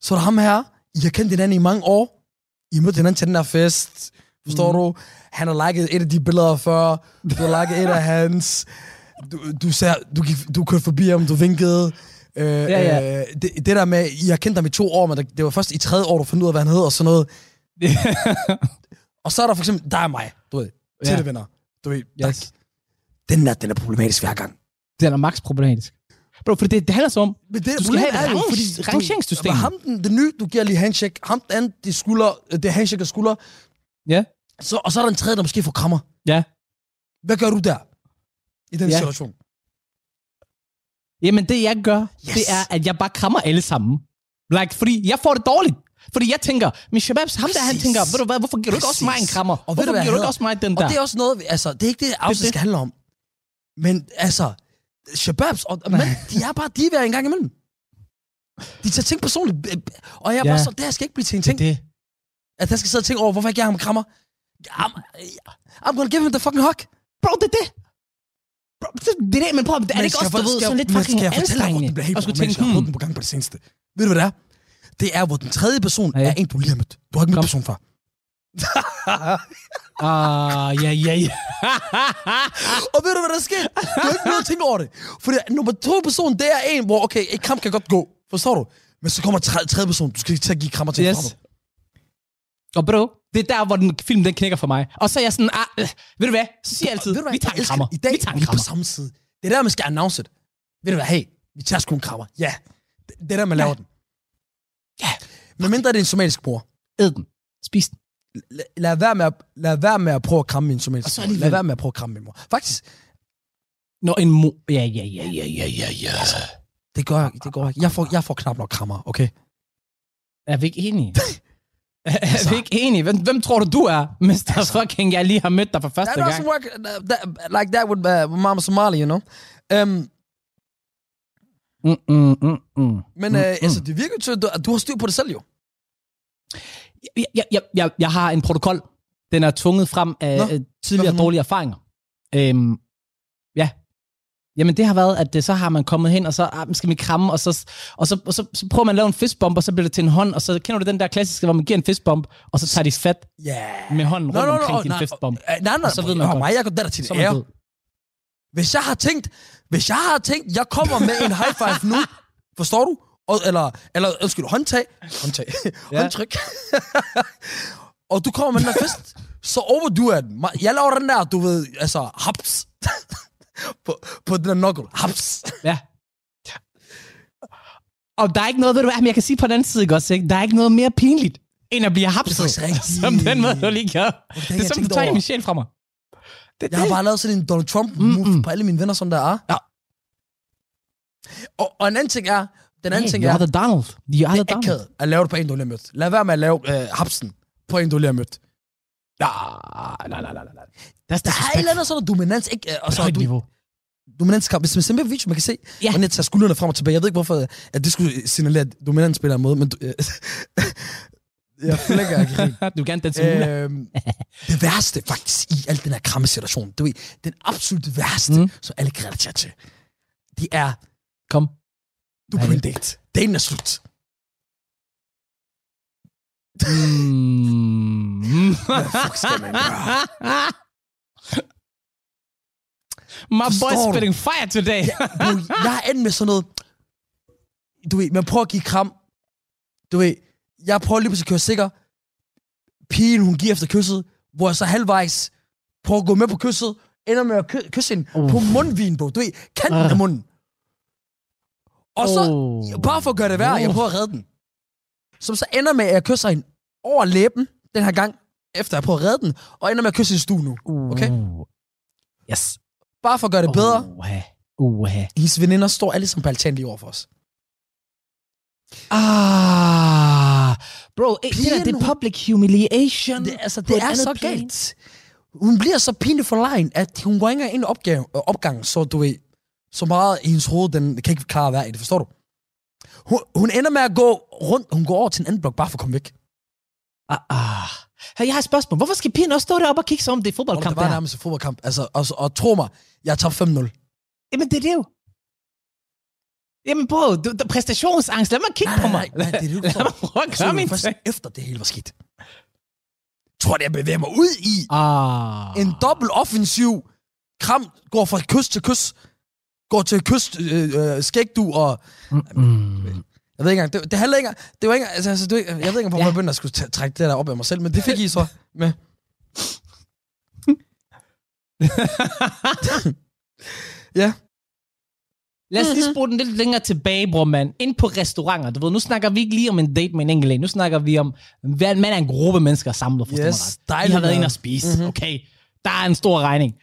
Så er der ham her, I har kendt hinanden i mange år. I har mødt hinanden til den her fest. Forstår mm. du? Han har liket et af de billeder før. Du har liket et af hans. Du, du, ser, du, gik, du kørte forbi ham, du vinkede. Øh, Ja, ja. Øh, det, det, der med, I har kendt ham i to år, men det, var først i tredje år, du fandt ud af, hvad han hed og sådan noget. Og så er der for eksempel dig og mig, du ved, tætte Ja. venner. Du ved, der, yes. den der, den er problematisk hver gang. Den er max problematisk. Bro, for det, det handler så om, Men det Du skal have et range- rangeringssystem. Ham den, den nye, du giver lige handshake. Ham den anden, det, skulder, det handshake og skulder. ja, Så, og så er der en tredje, der måske får krammer. ja. Hvad gør du der? I den Ja. situation. Jamen det jeg gør, Yes. det er, at jeg bare krammer alle sammen. Like, fordi jeg får det dårligt. Fordi jeg tænker, min shababs, ham der, han tænker, ved du hvad, hvorfor giver du ikke også mig en krammer? Og hvorfor giver du ikke også mig den Og der? det er også noget, altså, det er ikke det, afsnit det. skal handle om. Men altså, shababs, og, men de er bare divaer en gang imellem. De tager ting personligt. Og jeg er Ja. bare så, det her skal ikke blive til en ting. det. At jeg skal sidde og tænke over, hvorfor jeg giver ham en krammer. I'm, I'm gonna give him the fucking hug. Bro, det er det. Bro, det, det er det, men prøv, er det ikke også, du for- ved, sådan lidt fucking skal jeg fortælle dig, hvor anstrengende? tænke, hmm, den på gang på det seneste. Ved du, hvad det er? Det er, hvor den tredje person er en, du lige har mødt. Du har ikke mødt personen før. ah, ja, ja, ja. Og ved du, hvad der sker? Du har ikke noget at tænke over det. Fordi nummer to person, det er en, hvor, okay, et kram kan godt gå. Forstår du? Men så kommer tredje, tredje person, du skal ikke til at give krammer til. Yes. Yes. Og bro, det er der, hvor den film den knækker for mig. Og så er jeg sådan, ah, øh, ved du hvad? Så siger jeg altid, Ved du hvad, vi tager jeg en krammer. det. I dag vi tager er en vi på krammer. samme side. Det er der, man skal announce det. Ved du hvad, hey, vi tager sgu en krammer. Ja, det, det er der, man laver den. Ja. Medmindre det er en somalisk mor. Æd den. Spis den. Lad, være med at, lad være med at prøve at kramme min somalisk mor. alligevel- Lad være med at prøve at kramme min mor. Faktisk, Når en mo... Ja, ja, ja, ja, ja, ja, ja. det gør jeg, det går ikke. Jeg får, jeg får knap nok krammer, okay? Er vi ikke enige? er vi ikke enige? Hvem, hvem tror du, du er, Mr. Fucking, jeg lige har mødt dig for første That gang? doesn't work uh, that, like that with, uh, with Mama Somali, you know? Um, Mm, mm, mm, mm. men uh, altså, det virker til, at du, at du har styr på det selv, jo. Jeg, jeg, jeg, jeg, jeg har en protokol. Den er tvunget frem af Nå, Nå, tidligere dårlige erfaringer. Øhm. Jamen det har været, at det, så har man kommet hen, og så ah, skal vi kramme, og, så, og, så, og så, så prøver man at lave en fistbump, og så bliver det til en hånd, og så kender du den der klassiske, hvor man giver en fistbump, og så tager de fat. Yeah. med hånden rundt omkring din nej, fistbump. øh, nej, nej, Og så ved man godt. mig, jeg der til det man. Hvis jeg har tænkt, hvis jeg har tænkt, jeg kommer med en high five nu, forstår du? Og, eller, eller, undskyld, håndtag, håndtag, Ja. håndtryk. og du kommer med den der fest, så overdo jeg den. Jeg laver den der, du ved, altså, haps. på, på den der knuckle, haps. Ja. Og der er ikke noget, ved du hvad, men jeg kan sige på den anden side, ikke også, ikke? der er ikke noget mere pinligt, end at blive hapset, som den måde, du lige har Det jeg er som, du tager over. min sjæl fra mig. Det, Jeg har bare lavet sådan en Donald Trump-move Mm-mm. på alle mine venner, som der er. Ja. Og, og en anden ting er, den anden hey, ting er, the Donald. The det er Donald. akavet at lave det på en, du lige mødt. Lad være med at lave øh, hapsen på en, du lige mødt. Nej, nej, nej, nej, That's Der er et eller andet sådan dominans, ikke? Øh, Og så højt du, niveau. dominanskamp. Hvis man ser på video, man kan se, Ja. hvordan jeg tager skuldrene frem og tilbage. Jeg ved ikke, hvorfor at det skulle signalere dominans på en måde, men... Øh, jeg flækker ikke du danse øh, øhm, det værste faktisk i al den her kramme situation, du ved, den absolut værste, Mm. som alle kan relatere til, det er, Kom. du er på en date. Daten er slut. Mm. Hvad fuck skal man gøre? My Forstår du? spitting fire today. Bro, jeg er endt med sådan noget, du ved, man prøver at give kram, du ved, jeg prøver lige pludselig at køre sikker, pigen, hun giver efter kysset, hvor jeg så halvvejs prøver at gå med på kysset, ender med at ky- kysse hende Uh. på mundvin, bro, du ved, kanten Uh. af munden. Og så, Oh. bare for at gøre det værre, jeg Uh. prøver at redde den. Som så ender med, at jeg kysser hende over læben, den her gang, efter jeg prøver at redde den, og ender med at kysse hendes stue nu. Okay? Uh. Yes. Bare for at gøre det bedre, Uha. Uha. hendes veninder står alle sammen på lige over for os. Ah. Bro, eh, det der, Pigen, det er public humiliation. Det, altså, det et er så plan. galt. Hun bliver så pinligt for lejen, at hun går ikke engang ind i opgave, øh, opgang, så du ved, så meget i hendes hoved, den kan ikke klare at være i det, forstår du? Hun, hun ender med at gå rundt, hun går over til en anden blok, bare for at komme væk. Ah, ah. Hey, jeg har et spørgsmål. Hvorfor skal pigen også stå deroppe og kigge sig om det er fodboldkamp det var der? nærmest en fodboldkamp. Altså, og, og tro mig, jeg top 5-0. Jamen, det er det jo. Jamen, bro, du, du, præstationsangst. Lad mig kigge Nej, på mig. nej, nej, det er det, Lad mig prøve at gøre det min først efter det hele var skidt. Tror jeg, jeg bevæger mig ud i Ah. en dobbelt offensiv kram, går fra kys til kys, går til kys, øh, øh, skægdu og Mm. Jeg ved ikke engang, det, det handler ikke det var ikke engang, altså, altså, det, jeg ved ikke engang, hvorfor Ja. jeg begyndte at skulle trække det der op af mig selv, men det fik I så med. ja, Lad os lige spole den lidt længere tilbage, bror mand. Ind på restauranter. Du ved, nu snakker vi ikke lige om en date med en enkelt en. Nu snakker vi om, hvad man er en gruppe mennesker samlet. forstår Yes, mig ret. Har været inde og spise. Mhm. Mm-hmm. Okay, der er en stor regning.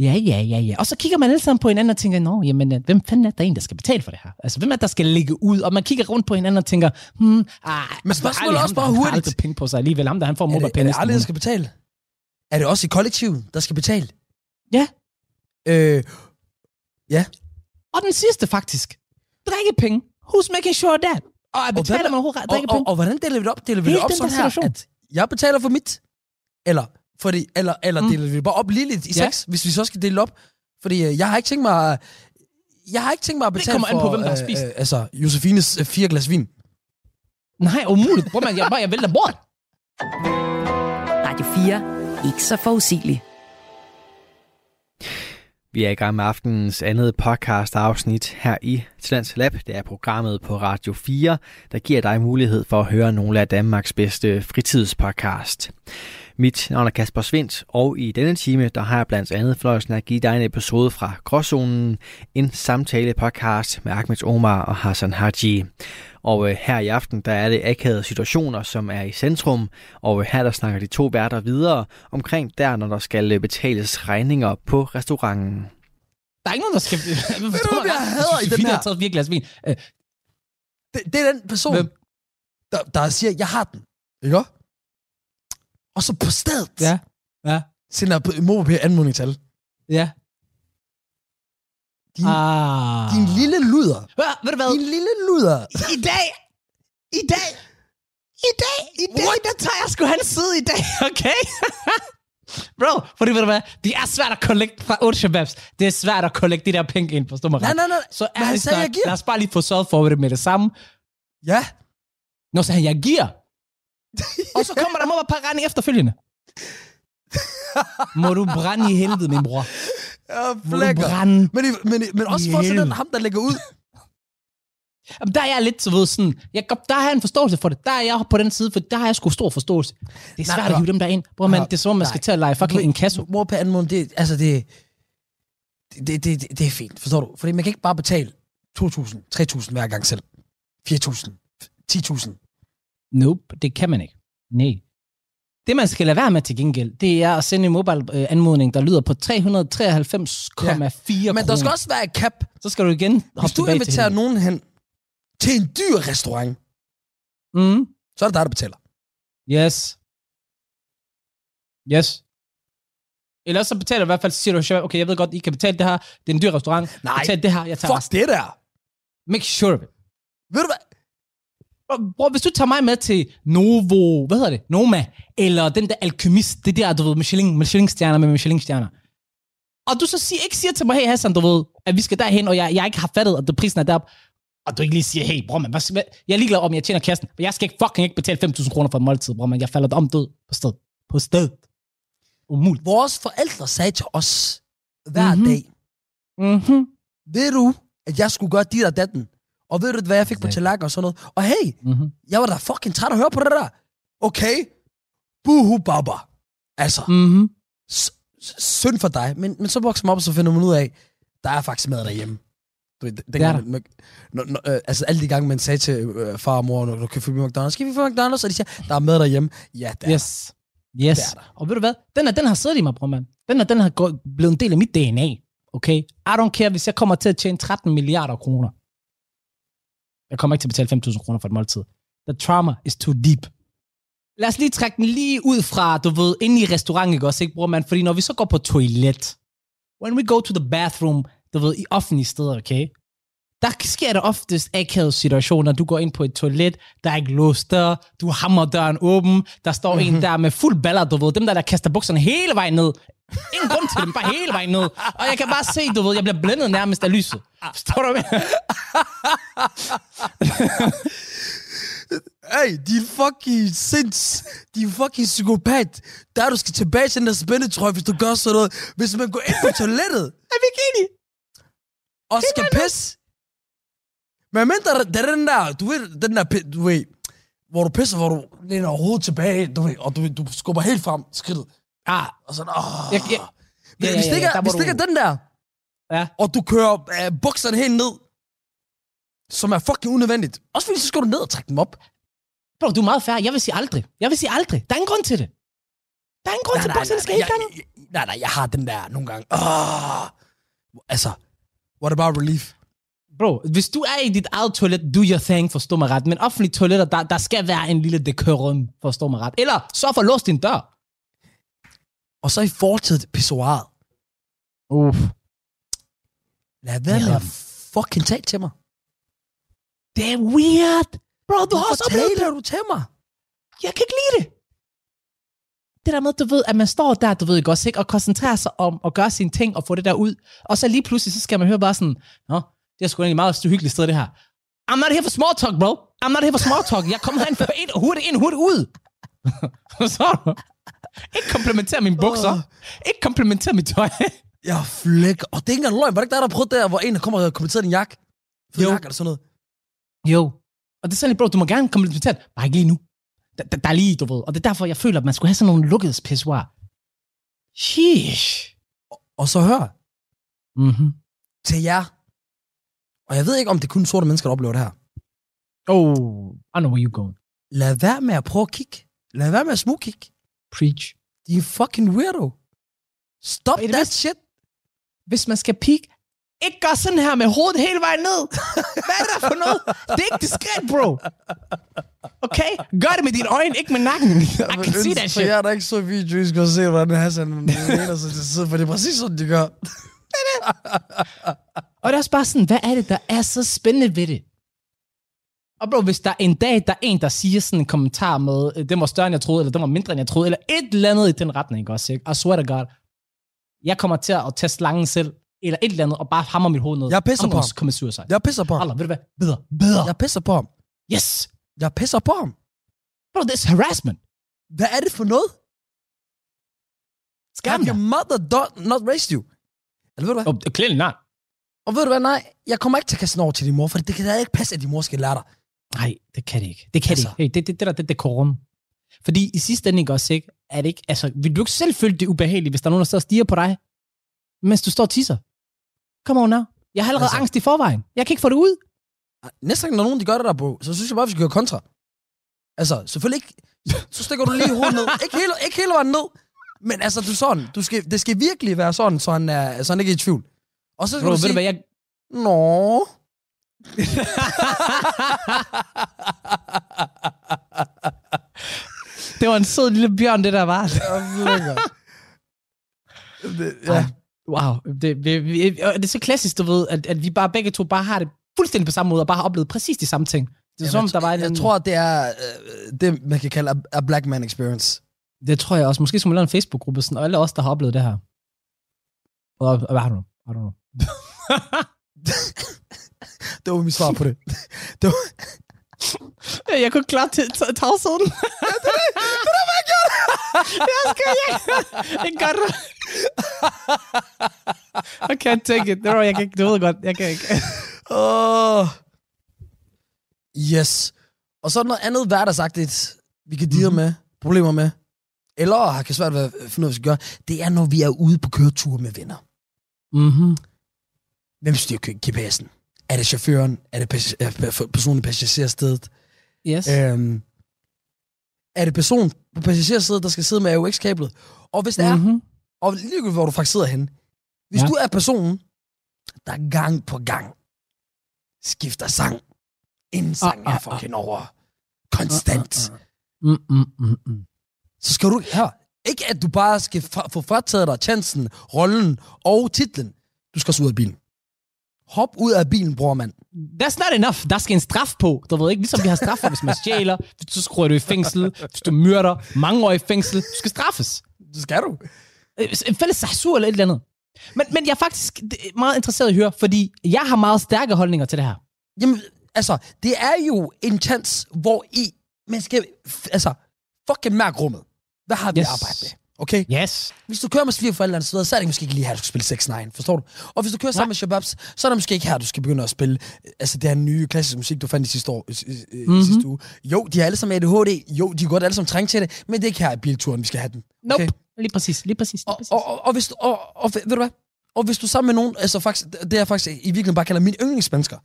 Ja, ja, ja, ja. Og så kigger man alle sammen på hinanden og tænker, nå, jamen, øh, hvem fanden er der en, der skal betale for det her? Altså, hvem er der skal ligge ud? Og man kigger rundt på hinanden og tænker, hmm, ah, Men spørgsmålet er også bare han har hurtigt. aldrig penge på sig alligevel. Ham der, han får er det, er mobile det aldrig, der skal betale? Er det også i kollektivet, der skal betale? Ja. Øh, Og den sidste faktisk. Drikkepenge. Who's making sure that? Og og, betaler hvad- man overhovedet og, drikkepenge? og, og, hvordan deler vi det op? Deler vi Helt det op sådan her, situation. at jeg betaler for mit? Eller, fordi, eller, eller Mm. deler vi det bare op ligeligt i Ja. seks, hvis vi så skal dele det op? Fordi øh, jeg har ikke tænkt mig at, jeg har ikke tænkt mig at betale kommer an for, på, hvem der har øh, spist. Øh, altså, Josefines øh, fire glas vin. Nej, umuligt. Bror, man, jeg, bare, jeg vælter bort. Radio 4. Ikke så forudsigeligt. Vi er i gang med aftenens andet podcast afsnit her i Talents Lab. Det er programmet på Radio 4, der giver dig mulighed for at høre nogle af Danmarks bedste fritidspodcast. Mit navn er Kasper Svendt, og i denne time, der har jeg blandt andet fornøjelsen at give dig en episode fra Gråzonen, en samtale podcast med Ahmed Omar og Hassan Haji. Og øh, her i aften, der er det akavede situationer, som er i centrum, og øh, her der snakker de to værter videre omkring der, når der skal øh, betales regninger på restauranten. Der er ikke nogen, der skal... Ved du, hvad jeg hader i den her? Jeg har taget virkelig glas vin. Det, det er den person, Hvem? der, der siger, jeg har den. Ikke? Og så på stedet Ja. Ja. sender MobilePay anmodning til alle. Ja. Din, Ah. din lille luder. Hør, ved du hvad? Din lille luder. I dag, i dag, i dag, i dag, What? der tager jeg sgu hans side i dag, okay? Bro, fordi ved du hvad, det er svært at collect fra 8 shababs. Det er svært at collect de der penge ind, forstår mig Nej, nej, nej. Så han sagde, snak, jeg giver. lad os bare lige få sørget for det med det samme. Ja. Nå, så han, jeg giver. Og så kommer der må være regning efterfølgende. Må du brænde i helvede, min bror. Ja, Må du brænde. Men, men, men også for sådan ham, der lægger ud. Jamen, der er jeg lidt, så ved sådan, jeg, der har jeg en forståelse for det. Der er jeg på den side, for der har jeg sgu stor forståelse. Det er Nej, svært at hør. hive dem der ind. Bror, man, det er som om, man skal Nej. til at lege fucking en kasse. Mor på anmodning, det, altså det, det, det, det, det er fint, forstår du? Fordi man kan ikke bare betale 2.000, 3.000 hver gang selv. 4.000, 10.000. Nope, det kan man ikke. Nej. Det, man skal lade være med til gengæld, det er at sende en mobile-anmodning, der lyder på 393,4 Men der skal også være et cap. Så skal du igen Hvis hoppe du tilbage til inviterer hende. nogen hen til en dyr restaurant, Mm. så er det dig, der betaler. Yes. Yes. Ellers så betaler i hvert fald, så siger du, "Shabab, okay, jeg ved godt, I kan betale det her, det er en dyr restaurant. Nej. Betal det her, jeg tager Fuck resten. det der. Make sure of it. Ved du hvad? Bror, hvis du tager mig med til Novo, hvad hedder det? Noma, eller den der alkymist, det der, du ved, Michelin, Michelin-stjerner med Michelin-stjerner. Og du så siger, ikke siger til mig, hey Hassan, du ved, at vi skal derhen, og jeg, jeg ikke har fattet, at det prisen er deroppe. Og du ikke lige siger, hey bror, man, hvad, hvad, jeg er ligeglad om, jeg tjener kassen, men jeg skal ikke fucking ikke betale 5.000 kroner for en måltid, bror, man. Jeg falder om død på sted. På sted. Umuligt. Vores forældre sagde til os hver Mhm. mm-hmm. dag, Mhm. ved du, at jeg skulle gøre dit og datten? Og ved du, hvad jeg fik på Exactly. tallerken og sådan noget? Og hey, Mhm. jeg var da fucking træt at høre på det der. Okay, buhu baba. Altså, Mhm. s- synd for dig. Men, men så vokser man op, og så finder man ud af, der er faktisk mad derhjemme. Du ved, den, gang, man, når, når, øh, altså alle de gange, man sagde til øh, far og mor, når du kan få McDonald's, skal vi få McDonald's? Og de siger, der er mad derhjemme. Ja, der. Yes. Yes. Det er der. Og ved du hvad? Den, er, den har siddet i mig, bror, mand. Den, er, den har gået, blevet en del af mit DNA. Okay? I don't care, hvis jeg kommer til at tjene 13 milliarder kroner. Jeg kommer ikke til at betale 5.000 kroner for et måltid. The trauma is too deep. Lad os lige trække den lige ud fra, du ved, inde i restauranten, ikke også, ikke, bror, mand? Fordi når vi så går på toilet, when we go to the bathroom, du ved, i offentlige steder, okay? Der sker der oftest akavede situationer. Du går ind på et toilet, der er ikke låst dør, du hammer døren åben, der står mm-hmm. en der med fuld baller, du ved, dem der, der kaster bukserne hele vejen ned. Ingen grund til dem, bare hele vejen ned. Og jeg kan bare se, du ved, jeg bliver blændet nærmest af lyset. Forstår du, hvad? Hey, din fucking sinds, din fucking psykopat. Der du skal tilbage til den der spændetrøje, hvis du gør sådan noget. Hvis man går ind på toilettet Er vi ikke enige? og skal pisse. Men mindre, der er den der, du ved, den der, du ved, hvor du pisser, hvor du læner hovedet tilbage, du ved, og du, du skubber helt frem skridtet. Ah, Og sådan, åh. jeg, jeg, Hvis, ja, hvis ja, det ikke ja, er, hvis det ikke er den der, Ja. og du kører øh, bukserne helt ned, som er fucking unødvendigt. Også fordi, så skal du ned og trække dem op. bro, du er meget færre. Jeg vil sige aldrig. Jeg vil sige aldrig. Der er ingen grund til det. Der er ingen grund til, at bukserne skal helt jeg, nej, nej, jeg har den der nogle gange. Oh, altså, what about relief? Bro, hvis du er i dit eget toilet, do your thing, forstå mig ret. Men offentlige toiletter, der, der skal være en lille decorum, forstå mig ret. Eller så for at låse din dør. Og så i forhold til pissoiret. Uff. Lad være med at fucking tale til mig. Det er weird. Bro, du har Hvorfor oplevet det. taler du til mig? Jeg kan ikke lide det. Det der med, du ved, at man står der, du ved ikke også, ikke, og koncentrerer sig om at gøre sine ting og få det der ud. Og så lige pludselig, så skal man høre bare sådan, Nå, det er sgu egentlig meget hyggeligt sted, det her. I'm not here for small talk, bro. I'm not here for small talk. Jeg kommer herind for ind, hurtigt ind, hurtigt ud. så? Ikke komplementere mine bukser. Ikke komplementere mit tøj. Jeg flækker. Og det er ikke engang løgn. Var det ikke dig, der prøvede der, hvor en kommer og kommenterer din jakke? Jo. jakke eller sådan noget. jo. Og det er sådan bro, du må gerne komplementere. Bare ikke lige nu. Der, der, der er lige, du ved. Og det er derfor, jeg føler, at man skulle have sådan nogle lukkede pissoir. Sheesh. Og så hør, Mm-hmm. til jer. Og jeg ved ikke, om det er kun sorte mennesker, der oplever det her. Oh, I know where you going. Lad være med at prøve at kigge. Lad være med at smugkigge. Preach. De er fucking weirdo. Stop det that shit. Hvis man skal peek, ikke gør sådan her med hovedet hele vejen ned. Hvad er det for noget? Det er ikke diskret, bro. Okay? Gør det med dine øjne, ikke med nakken. I can see that shit. jeg er da ikke så video, I skal se, hvordan Hassan mener sig til side, for det er præcis sådan, de gør. Og det er også bare sådan, hvad er det, der er så spændende ved det? Og bro, hvis der en dag, der er en, der siger sådan en kommentar med, øh, den var større, end jeg troede, eller den var mindre, end jeg troede, eller et eller andet i den retning, ikke også, ikke? I swear to God. Jeg kommer til at tage slangen selv, eller et eller andet, og bare hammer mit hoved ned. Jeg pisser på ham. commit suicide. Jeg pisser på ham. Allah, ved du hvad? Bedre, bedre. Jeg pisser på ham. Yes. Jeg pisser på ham. Bro, this is harassment. Hvad er det for noget? Skam Have your mother do- not raised you? Eller ved du hvad? Oh, clearly not. Og ved du hvad, nej, jeg kommer ikke til at kaste den over til din mor, for det kan da ikke passe, at din mor skal lære dig. Nej, det kan det ikke. Det kan Altså. det ikke. Hey, det, det, det der, det, det korum. Fordi i sidste ende ikke også, ikke? Er det ikke, altså, vil du ikke selv føle det ubehageligt, hvis der er nogen, der står og stiger på dig, mens du står og tisser? Come on now. Jeg har allerede Altså. angst i forvejen. Jeg kan ikke få det ud. Næste gang, når nogen de gør det der, bro, så synes jeg bare, vi skal gøre kontra. Altså, selvfølgelig ikke... Så stikker du lige hovedet ned. Ikke hele, ikke hele vejen ned. Men altså, du sådan, du skal, det skal virkelig være sådan, så han, er, så han ikke er i tvivl. Og så skal Bro, du ved sige, hvad, jeg... Nå, det var en sød lille bjørn, det der var. Det, ja. Ej, Wow. Det, vi, og det er så klassisk, du ved, at, at vi bare begge to bare har det fuldstændig på samme måde, og bare har oplevet præcis de samme ting. Det er som, om, der var en... jeg tror, det er øh, det, man kan kalde a, a black man experience. Det tror jeg også. Måske skulle man lave en Facebook-gruppe, sådan, og alle os, der har oplevet det her. Og, og, don't know. I don't know. Det var mit svar på det. det var, Jeg kunne klare til tavsheden. det er det, det er hvad jeg gjorde. Jeg skal ikke. Jeg gør det. I can't take it. Det var, jeg kan ikke, du ved godt, jeg kan ikke. Åh. Yes. Og så er der noget andet hverdagsagtigt, vi kan deal Mhm. med, problemer med, eller har kan svært ved at finde ud af, hvad vi skal gøre. Det er, når vi er ude på køretur med venner. Mm-hmm. Hvem styrer GPS'en? Er det chaufføren? Er det er personen i passagerstedet? Yes. Øhm, er det personen på passagersædet, der skal sidde med AUX-kablet? Og hvis det er, Mm-hmm. og ligegyldigt hvor du faktisk sidder henne, hvis Ja. du er personen, der gang på gang skifter sang, inden sangen ah, er fucking over, konstant, Mm, mm, mm, mm. så skal du her. Ikke at du bare skal fra, få frataget dig chancen, rollen og titlen. Du skal så ud af bilen. Hop ud af bilen, bror mand. That's not enough. Der skal en straf på. Du ved ikke, ligesom vi har straf for, hvis man stjæler, så skruer du i fængsel, hvis du myrder, mange år i fængsel. Du skal straffes. Det skal du. Øh, En fælles censur eller et eller andet. Men, men jeg er faktisk meget interesseret i at høre, fordi jeg har meget stærke holdninger til det her. Jamen, altså, det er jo en chance, hvor I, man skal, altså, fucking mærke rummet. Hvad har vi yes. arbejdet med? Okay? Yes. Hvis du kører med svigerforældre eller så så er det måske ikke lige her, du skal spille 6 9 forstår du? Og hvis du kører sammen med Shababs, så er det måske ikke her, du skal begynde at spille øh, altså det her nye klassiske musik, du fandt i sidste, år, øh, øh, Mhm. mm-hmm. sidste uge. Jo, de har alle sammen ADHD, jo, de kan godt alle sammen trænge til det, men det er ikke her i bilturen, vi skal have den. Nope. Lige præcis, lige præcis. Lige Og, præcis. og, og, og, hvis du, og, og, ved du hvad? Og hvis du er sammen med nogen, altså faktisk, det er faktisk i virkeligheden bare kalder mine yndlingsmennesker,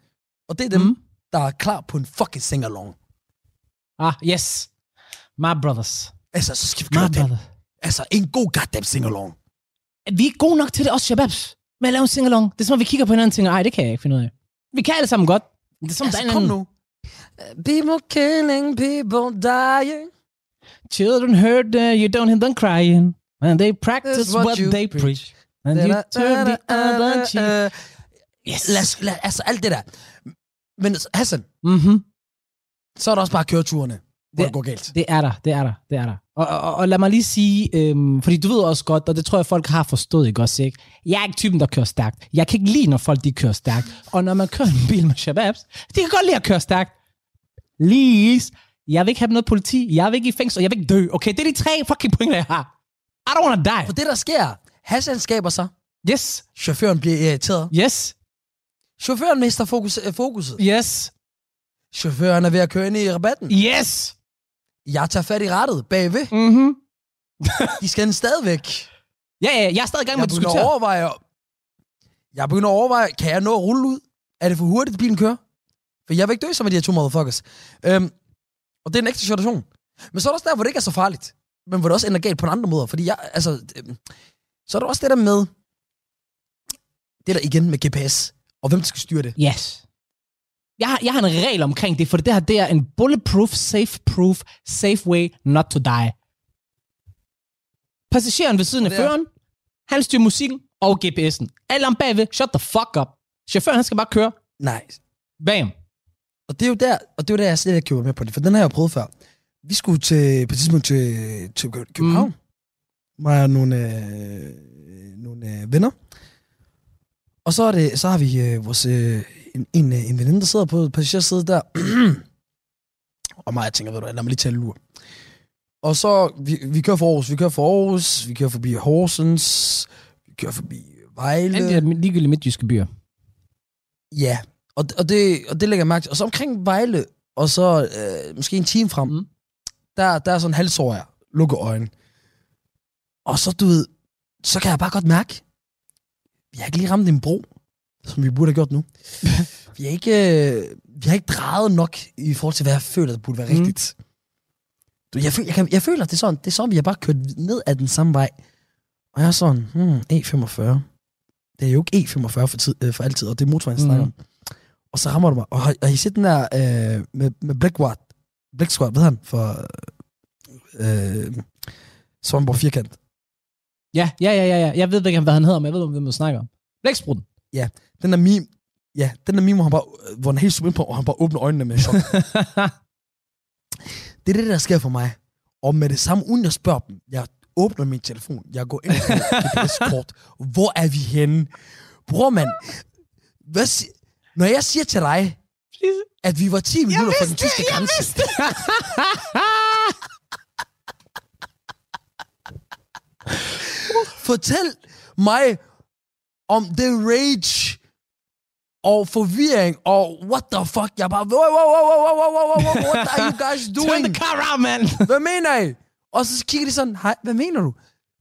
og det er dem, mm. der er klar på en fucking sing-along. Ah, yes. My brothers. Altså, så skal vi My gøre den. brother. Altså, en god goddamn sing-along. Vi er gode nok til det, også shababs. Med at lave en singalong. Det er som om, vi kigger på hinanden og tænker, ej, det kan jeg ikke finde ud af. Vi kan alle sammen godt. Det er som, Altså, der er kom anden- nu. People killing, people dying. Children hurt, uh, you don't hear them crying. And they practice That's what what, they preach. preach. And you turn the other cheek. Yes. Lad, os- lad, altså, alt det der. Men Hassan, Mm-hmm. så er der også bare køreturene, hvor Det- det går galt. Det er der, det er der, det er der. Og, og, og, og lad mig lige sige, øhm, fordi du ved også godt, og det tror jeg, folk har forstået, ikke også, ikke? Jeg er ikke typen, der kører stærkt. Jeg kan ikke lide, når folk de kører stærkt. Og når man kører en bil med shababs, de kan godt lide at køre stærkt. Please. Jeg vil ikke have noget politi. Jeg vil ikke i fængsel. Jeg vil ikke dø. Okay, det er de tre fucking pointer, jeg har. I don't wanna die. For det, der sker, Hassan skaber sig, Yes. chaufføren bliver irriteret. Yes. Chaufføren mister fokus, øh, fokuset. Yes. Chaufføren er ved at køre ind i rabatten. Yes. Jeg tager fat i rettet bagved. Mhm. De skal den stadigvæk. Ja, ja, jeg er stadig i gang med Jeg at begynder at diskutere. overveje, jeg begynder at overveje, kan jeg nå at rulle ud? Er det for hurtigt, bilen kører? For jeg vil ikke dø som af de her to motherfuckers. Øhm, og det er en ekstra situation. Men så er der også der, hvor det ikke er så farligt. Men hvor det også ender galt på en anden måde. Fordi jeg, altså, øhm, så er der også det der med, det der igen med GPS, og hvem der skal styre det. Yes. Jeg har, jeg har en regel omkring det, for det her det er en bulletproof, safe-proof, safe way not to die. Passageren ved siden af er- føreren, han styrer musikken og GPS'en. Alle om bagved, shut the fuck up. Chaufføren, han skal bare køre. Nej. Bam. Og det er jo der, og det er jo der, jeg slet ikke køber med på det, for den har jeg jo prøvet før. Vi skulle til, på et tidspunkt til, til Kø- København. Mm. Mig og nogle, øh, nogle øh, venner. Og så, er det, så har vi øh, vores, øh, en, en, øh, en veninde, der sidder på passagersædet der. og mig, jeg tænker, ved du lad mig lige tage en lur. Og så, vi, vi kører for Aarhus, vi kører for Aarhus, vi kører forbi Horsens, vi kører forbi Vejle. Alle de ligegyldige midtjyske byer. Ja, og, og, det, og det lægger jeg mærke til. Og så omkring Vejle, og så øh, måske en time frem, Mm. der, der er sådan en halvsår jeg, lukke øjnene. Og så, du ved, så kan jeg bare godt mærke, vi har ikke lige ramt en bro, som vi burde have gjort nu. vi, har ikke, øh, vi har ikke drejet nok i forhold til, hvad jeg føler, der burde være Mm. rigtigt. Du, jeg, føler, jeg, kan, jeg føler, det er, sådan, det er sådan, vi har bare kørt ned ad den samme vej. Og jeg er sådan, hmm, E45. Det er jo ikke E45 for, tid, øh, for altid, og det er motorvejen, jeg Mm. snakker om. Og så rammer du mig. Og har, har I set den der øh, med, med Black Squad? Black Squad, ved han? For øh, Svamborg Firkant. Ja, ja, ja, ja, ja. Jeg ved ikke, hvad han hedder, men jeg ved, hvem du snakker om. Blæksprutten. Den der meme, ja, den der meme, hvor han bare, hvor han er helt ind på, og han bare åbner øjnene med chok. det er det, der sker for mig. Og med det samme, uden jeg spørger dem, jeg åbner min telefon, jeg går ind på GPS-kort. Hvor er vi henne? Bror, mand, hvad si- når jeg siger til dig, at vi var 10 minutter fra den tyske grænse, Fortæl mig om the rage og forvirring og what the fuck. Jeg bare, wow, wow, wow, wow, wow, wow, wow, wow, what are you guys Turn doing? the car around, man. Hvad mener I? Og så kigger de sådan, hej, hvad mener du?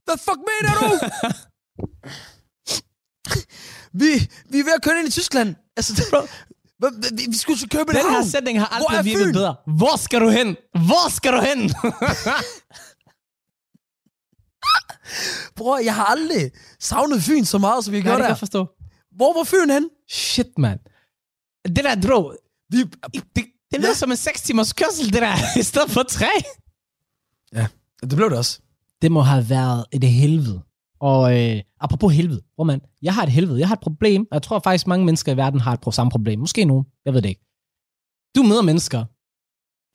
Hvad fuck mener du? vi, vi er ved at køre ind i Tyskland. Altså, det, vi, vi skulle til Den København. her sætning har aldrig virket bedre. Hvor skal du hen? Hvor skal du hen? Bror, jeg har aldrig savnet Fyn så meget, som vi gjorde kan der. jeg forstå. Hvor var Fyn hen? Shit, man. Det der, bro, Vi, det, det lyder som en 6 timers kørsel, det der, i stedet for 3. det blev det også. Det må have været et helvede. Og øh, apropos helvede, hvor man, jeg har et helvede, jeg har et problem, og jeg tror faktisk, mange mennesker i verden har et pro- samme problem. Måske nogen, jeg ved det ikke. Du møder mennesker.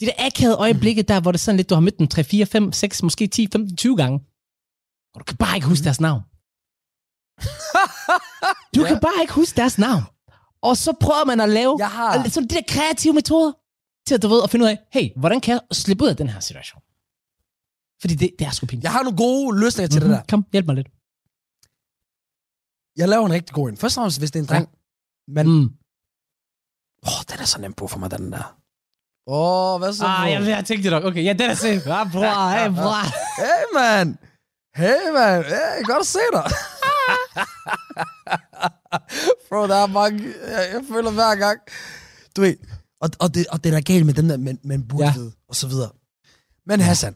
De der akavede øjeblikke der, hvor det er sådan lidt, du har mødt dem 3, 4, 5, 6, måske 10, 15, 20 gange. Og du kan bare ikke huske deres navn. Du kan bare ikke huske deres navn. Og så prøver man at lave Jeg har- sådan de der kreative metoder til at, du ved, at finde ud af, hey, hvordan kan jeg slippe ud af den her situation? Fordi det, det er sgu pinligt. Jeg har nogle gode løsninger til mm-hmm. det der. Kom, hjælp mig lidt. Jeg laver en rigtig god en. Først og fremmest, hvis det er en dreng. Men, åh, Mm. oh, den er så nem på for mig, den der. Åh, oh, hvad så? Ah, jeg, jeg tænkte nok. Okay, ja, den er safe. Ah, bror, hey, bror. Hey, man. Hey, man. Hey, godt at se dig. Bro, der er mange... Jeg, jeg føler hver gang... Du ved, og, og, det, og det er der galt med dem der, men, men burde Ja. vide, og så videre. Men Hassan,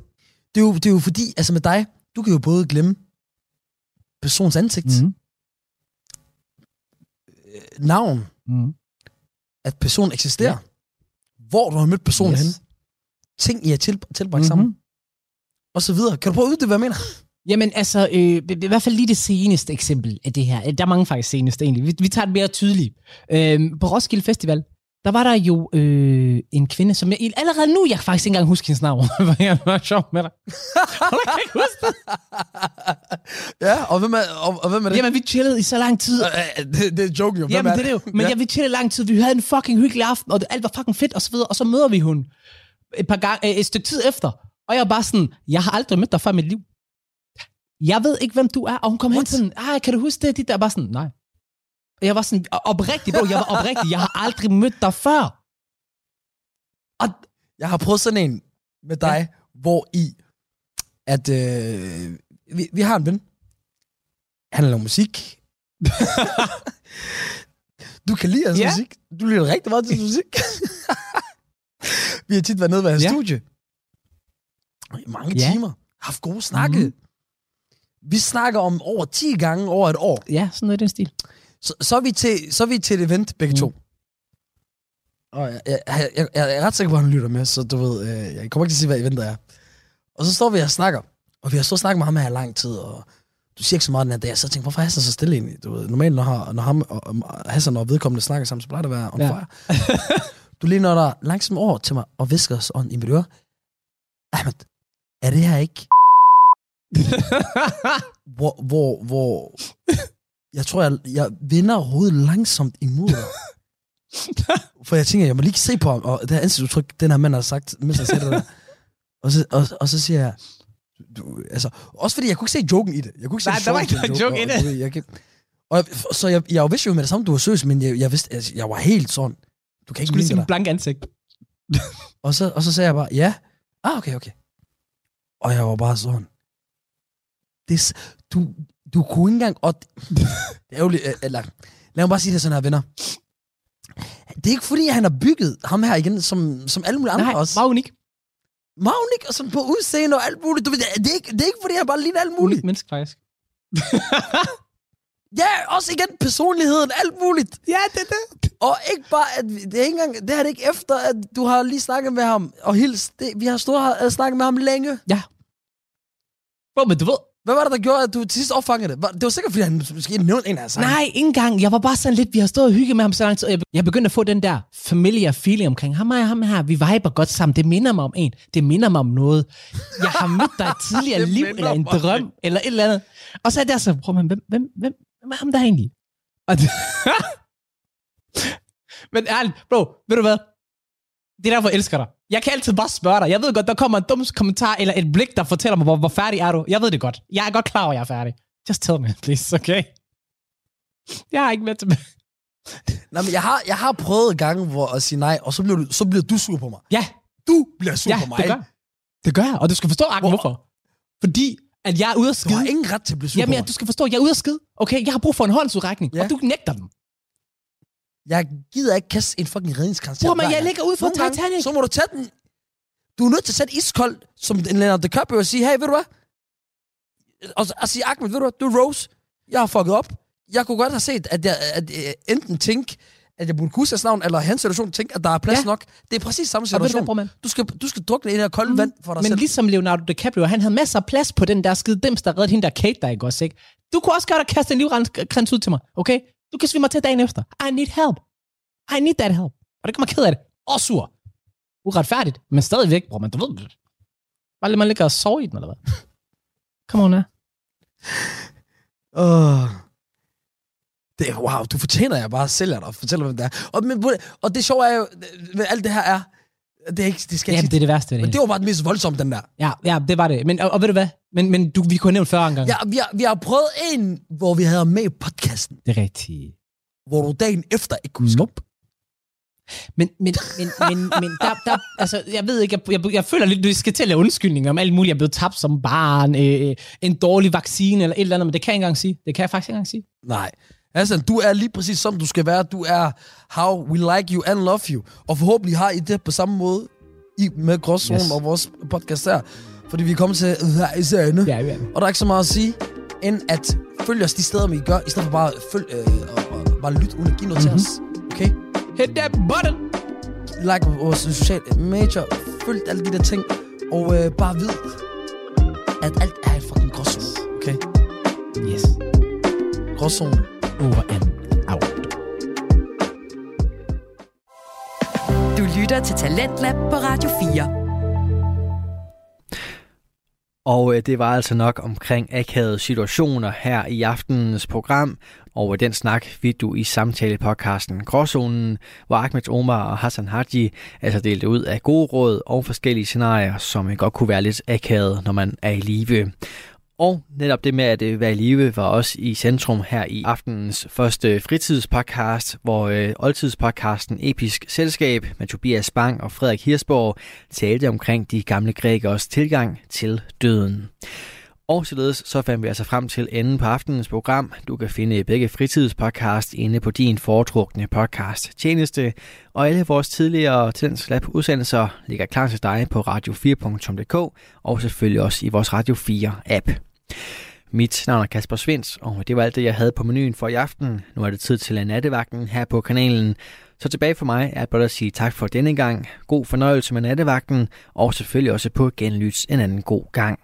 det er, jo, det er jo fordi, altså med dig, du kan jo både glemme persons ansigt, mm. Navn, Mm. at personen eksisterer, ja. hvor du har mødt personen yes. Henne, ting, I har til, tilbragt mm-hmm. sammen, Mhm. og så videre. Kan du prøve at uddybe, hvad jeg mener? Jamen, altså, øh, er i hvert fald lige det seneste eksempel af det her. Øh, Der er mange faktisk seneste, egentlig. Vi, vi tager det mere tydeligt. Øh, på Roskilde Festival, der var der jo øh, en kvinde, som jeg allerede nu, jeg faktisk ikke engang huske hendes navn. Hvor jeg var sjov med dig. Jeg kan ikke huske det. Ja, og hvem er, og, og hvem er det? Jamen, vi chillede i så lang tid. Øh, øh, det, det er joken jo. Hvem Jamen, er det er det jo. Men ja. ja. vi chillede lang tid. Vi havde en fucking hyggelig aften, og det, alt var fucking fedt, og så videre. Og så møder vi hun et, par gange, et stykke tid efter. Og jeg er bare sådan, jeg har aldrig mødt dig før i mit liv. Jeg ved ikke, hvem du er. Og hun kom hen What? sådan, ah, kan du huske det? De der bare sådan, nej. Og jeg var sådan, oprigtig, bro, jeg var oprigtig. Jeg har aldrig mødt dig før. Jeg har prøvet sådan en med dig, ja. hvor i, at øh, vi, vi har en ven. Han laver musik. du kan lide hans Ja. musik. Du lytter rigtig meget til musik. vi har tit været nede ved hans Ja. studie. I mange Ja. timer. Haft gode snakke. Mhm. Vi snakker om over 10 gange over et år. Ja, sådan noget i den stil. Så, så, er, vi til, så er vi til et event, begge mm. to. Og jeg, jeg, jeg, jeg, jeg er ret sikker på, at han lytter med, så du ved, øh, jeg kommer ikke til at sige, hvad eventet er. Og så står vi og snakker, og vi har stået og snakket med ham her i lang tid, og du siger ikke så meget den her dag, så jeg tænker, hvorfor er Hassan så stille egentlig? Du ved, normalt, når, når ham og, og Hassan og vedkommende snakker sammen, så plejer det at være on Ja. fire. du lige når der langsomt over til mig og visker sådan i mit øre, Ahmed, er det her ikke hvor, hvor, hvor jeg tror, jeg, jeg vender hovedet langsomt imod dig. For jeg tænker, jeg må lige se på ham, og det her ansigtsudtryk, den her mand har sagt, mens han sagde det der. Og så, og, og så siger jeg, du, altså, også fordi jeg kunne ikke se joken i det. Jeg kunne ikke Nej, se der var ikke en joke i og det. ved, Jeg, kan, og jeg, så jeg, jeg vidste jo med det samme, du var søs, men jeg, jeg vidste, altså, jeg var helt sådan, du kan ikke Skulle det en blank ansigt. Og så, og så sagde jeg bare, ja. Ah, okay, okay. Og jeg var bare sådan, det, du, du kunne ikke engang, og det er jo, øh, eller, lad mig bare sige det sådan her, venner. Det er ikke fordi, han har bygget ham her igen, som, som alle mulige andre Nej, også. meget unik. Meget unik, og sådan på udseende og alt muligt. Du ved, det, er ikke, det er ikke fordi, han bare ligner alt muligt. Unik menneske, faktisk. Ja, også igen personligheden, alt muligt. Ja, det er det. Og ikke bare, at det er ikke engang, det er det ikke efter, at du har lige snakket med ham, og hils, det, vi har stået og snakket med ham længe. Bro, men du ved, Hvad var det, der gjorde, at du til sidst opfangede det? Var- Det var sikkert, fordi han måske nævnte en af sig. Nej, ikke engang. Jeg var bare sådan lidt, vi har stået og hygget med ham så lang tid, og jeg, begyndte at få den der familiar feeling omkring ham og ham her. Vi viber godt sammen. Det minder mig om en. Det minder mig om noget. Jeg har mødt dig tidligere liv, eller en mig drøm, eller et eller andet. Og så er der så, prøv, men hvem, hvem, hvem, hvem er ham der egentlig? Og det, men ærligt, bro, ved du hvad? Det er derfor, jeg elsker dig. Jeg kan altid bare spørge dig. Jeg ved godt, der kommer en dum kommentar, eller et blik, der fortæller mig, hvor, hvor færdig er du. Jeg ved det godt. Jeg er godt klar over, at jeg er færdig. Just tell me, please, okay? Jeg har ikke med til Nej, men jeg har, jeg har prøvet gange hvor at sige nej, og så bliver, du, så bliver du sur på mig. Ja, Du bliver sur ja, på mig. det gør. Det gør jeg, og du skal forstå, Arken, Hvor- hvorfor. Fordi, at jeg er ude at Du skide. har ingen ret til at blive sur Jamen, på ja, mig. du skal forstå, at jeg er ude at skide. Okay, jeg har brug for en håndsudrækning, Ja. og du nægter den. Jeg gider ikke kaste en fucking redningskrans til Bror, dig men jeg ligger ude for Nogle gange, Titanic. Så må du tage den. Du er nødt til at sætte iskold, som en Leonardo DiCaprio, og sige, hey, ved du hvad? Og, og sige, Ahmed, ved du hvad? Du er Rose. Jeg har fucket op. Jeg kunne godt have set, at jeg at, uh, enten tænke, at jeg burde kunne hans navn, eller hans situation tænke, at der er plads Ja. nok. Det er præcis samme situation. hvad? Du skal, du skal drukne i det her kolde mm. vand for dig Men selv. ligesom Leonardo DiCaprio, han havde masser af plads på den der skide dims, der reddede hende der Kate, der ikke også, ikke? Du kunne også godt have kastet en livrens ud til mig, okay? Du kan svime mig til dagen efter. I need help. I need that help. Og det mig ked af det. Og sur. Uretfærdigt, men stadigvæk, bror, man, du ved. Bare lad mig ligge og sove i den, eller hvad? Come on, ja. Åh. Det er, wow, du fortjener jeg bare sælger dig og fortæller, hvem det er. Og, men, og det sjove er jo, hvad alt det her er, det, er ikke, det skal Ja, ikke det er det værste ved det. Men det var bare den mest voldsomme, den der. Ja, ja, det var det. Men, og, og ved du hvad? Men, men du, vi kunne have nævnt 40 gange. Ja, vi har, vi har prøvet en, hvor vi havde med i podcasten, Det er rigtigt. hvor du dagen efter ikke kunne Nope. Men, men, men, men, men der, der, altså, jeg ved ikke, jeg, jeg, jeg føler lidt, du skal til at lave undskyldninger om alt muligt. Jeg er blevet tabt som barn, øh, en dårlig vaccine eller et eller andet, men det kan jeg ikke engang sige. Det kan jeg faktisk ikke engang sige. Nej. Altså, du er lige præcis som du skal være. Du er how we like you and love you. Og forhåbentlig har I det på samme måde i, med Gråzonen Yes. og vores podcast her. Fordi vi er kommet til vejs ende. Ja, ja. Og der er ikke så meget at sige, end at følge os de steder, vi gør, i stedet for bare at følge, øh, og, og, bare lytte uden at give noget mm-hmm. til os. Okay? Hit that button! Like vores sociale medier, følg alle de der ting, og øh, bare vid, at alt er en fucking gråzone. Okay? Yes. Gråzone. Over and out. Du lytter til Talentlab på Radio 4. Og øh, det var altså nok omkring akavede situationer her i aftenens program. Og øh, den snak fik du i samtale-podcasten Gråzonen, hvor Ahmed Omar og Hassan Haji altså delte ud af gode råd og forskellige scenarier, som øh, godt kunne være lidt akavet, når man er i live. Og netop det med at øh, være i live var også i centrum her i aftenens første fritidspodcast, hvor øh, oldtidspodcasten Episk Selskab med Tobias Bang og Frederik Hirsborg talte omkring de gamle grækers tilgang til døden. Og således så fandt vi altså frem til enden på aftenens program. Du kan finde begge fritidspodcast inde på din foretrukne podcast tjeneste, og alle vores tidligere Tendens Lab udsendelser ligger klar til dig på radio4.dk og selvfølgelig også i vores Radio 4 app. Mit navn er Kasper Svens, og det var alt det, jeg havde på menuen for i aften. Nu er det tid til nattevagten her på kanalen. Så tilbage for mig er blot at sige tak for denne gang. God fornøjelse med nattevagten, og selvfølgelig også på genlyts en anden god gang.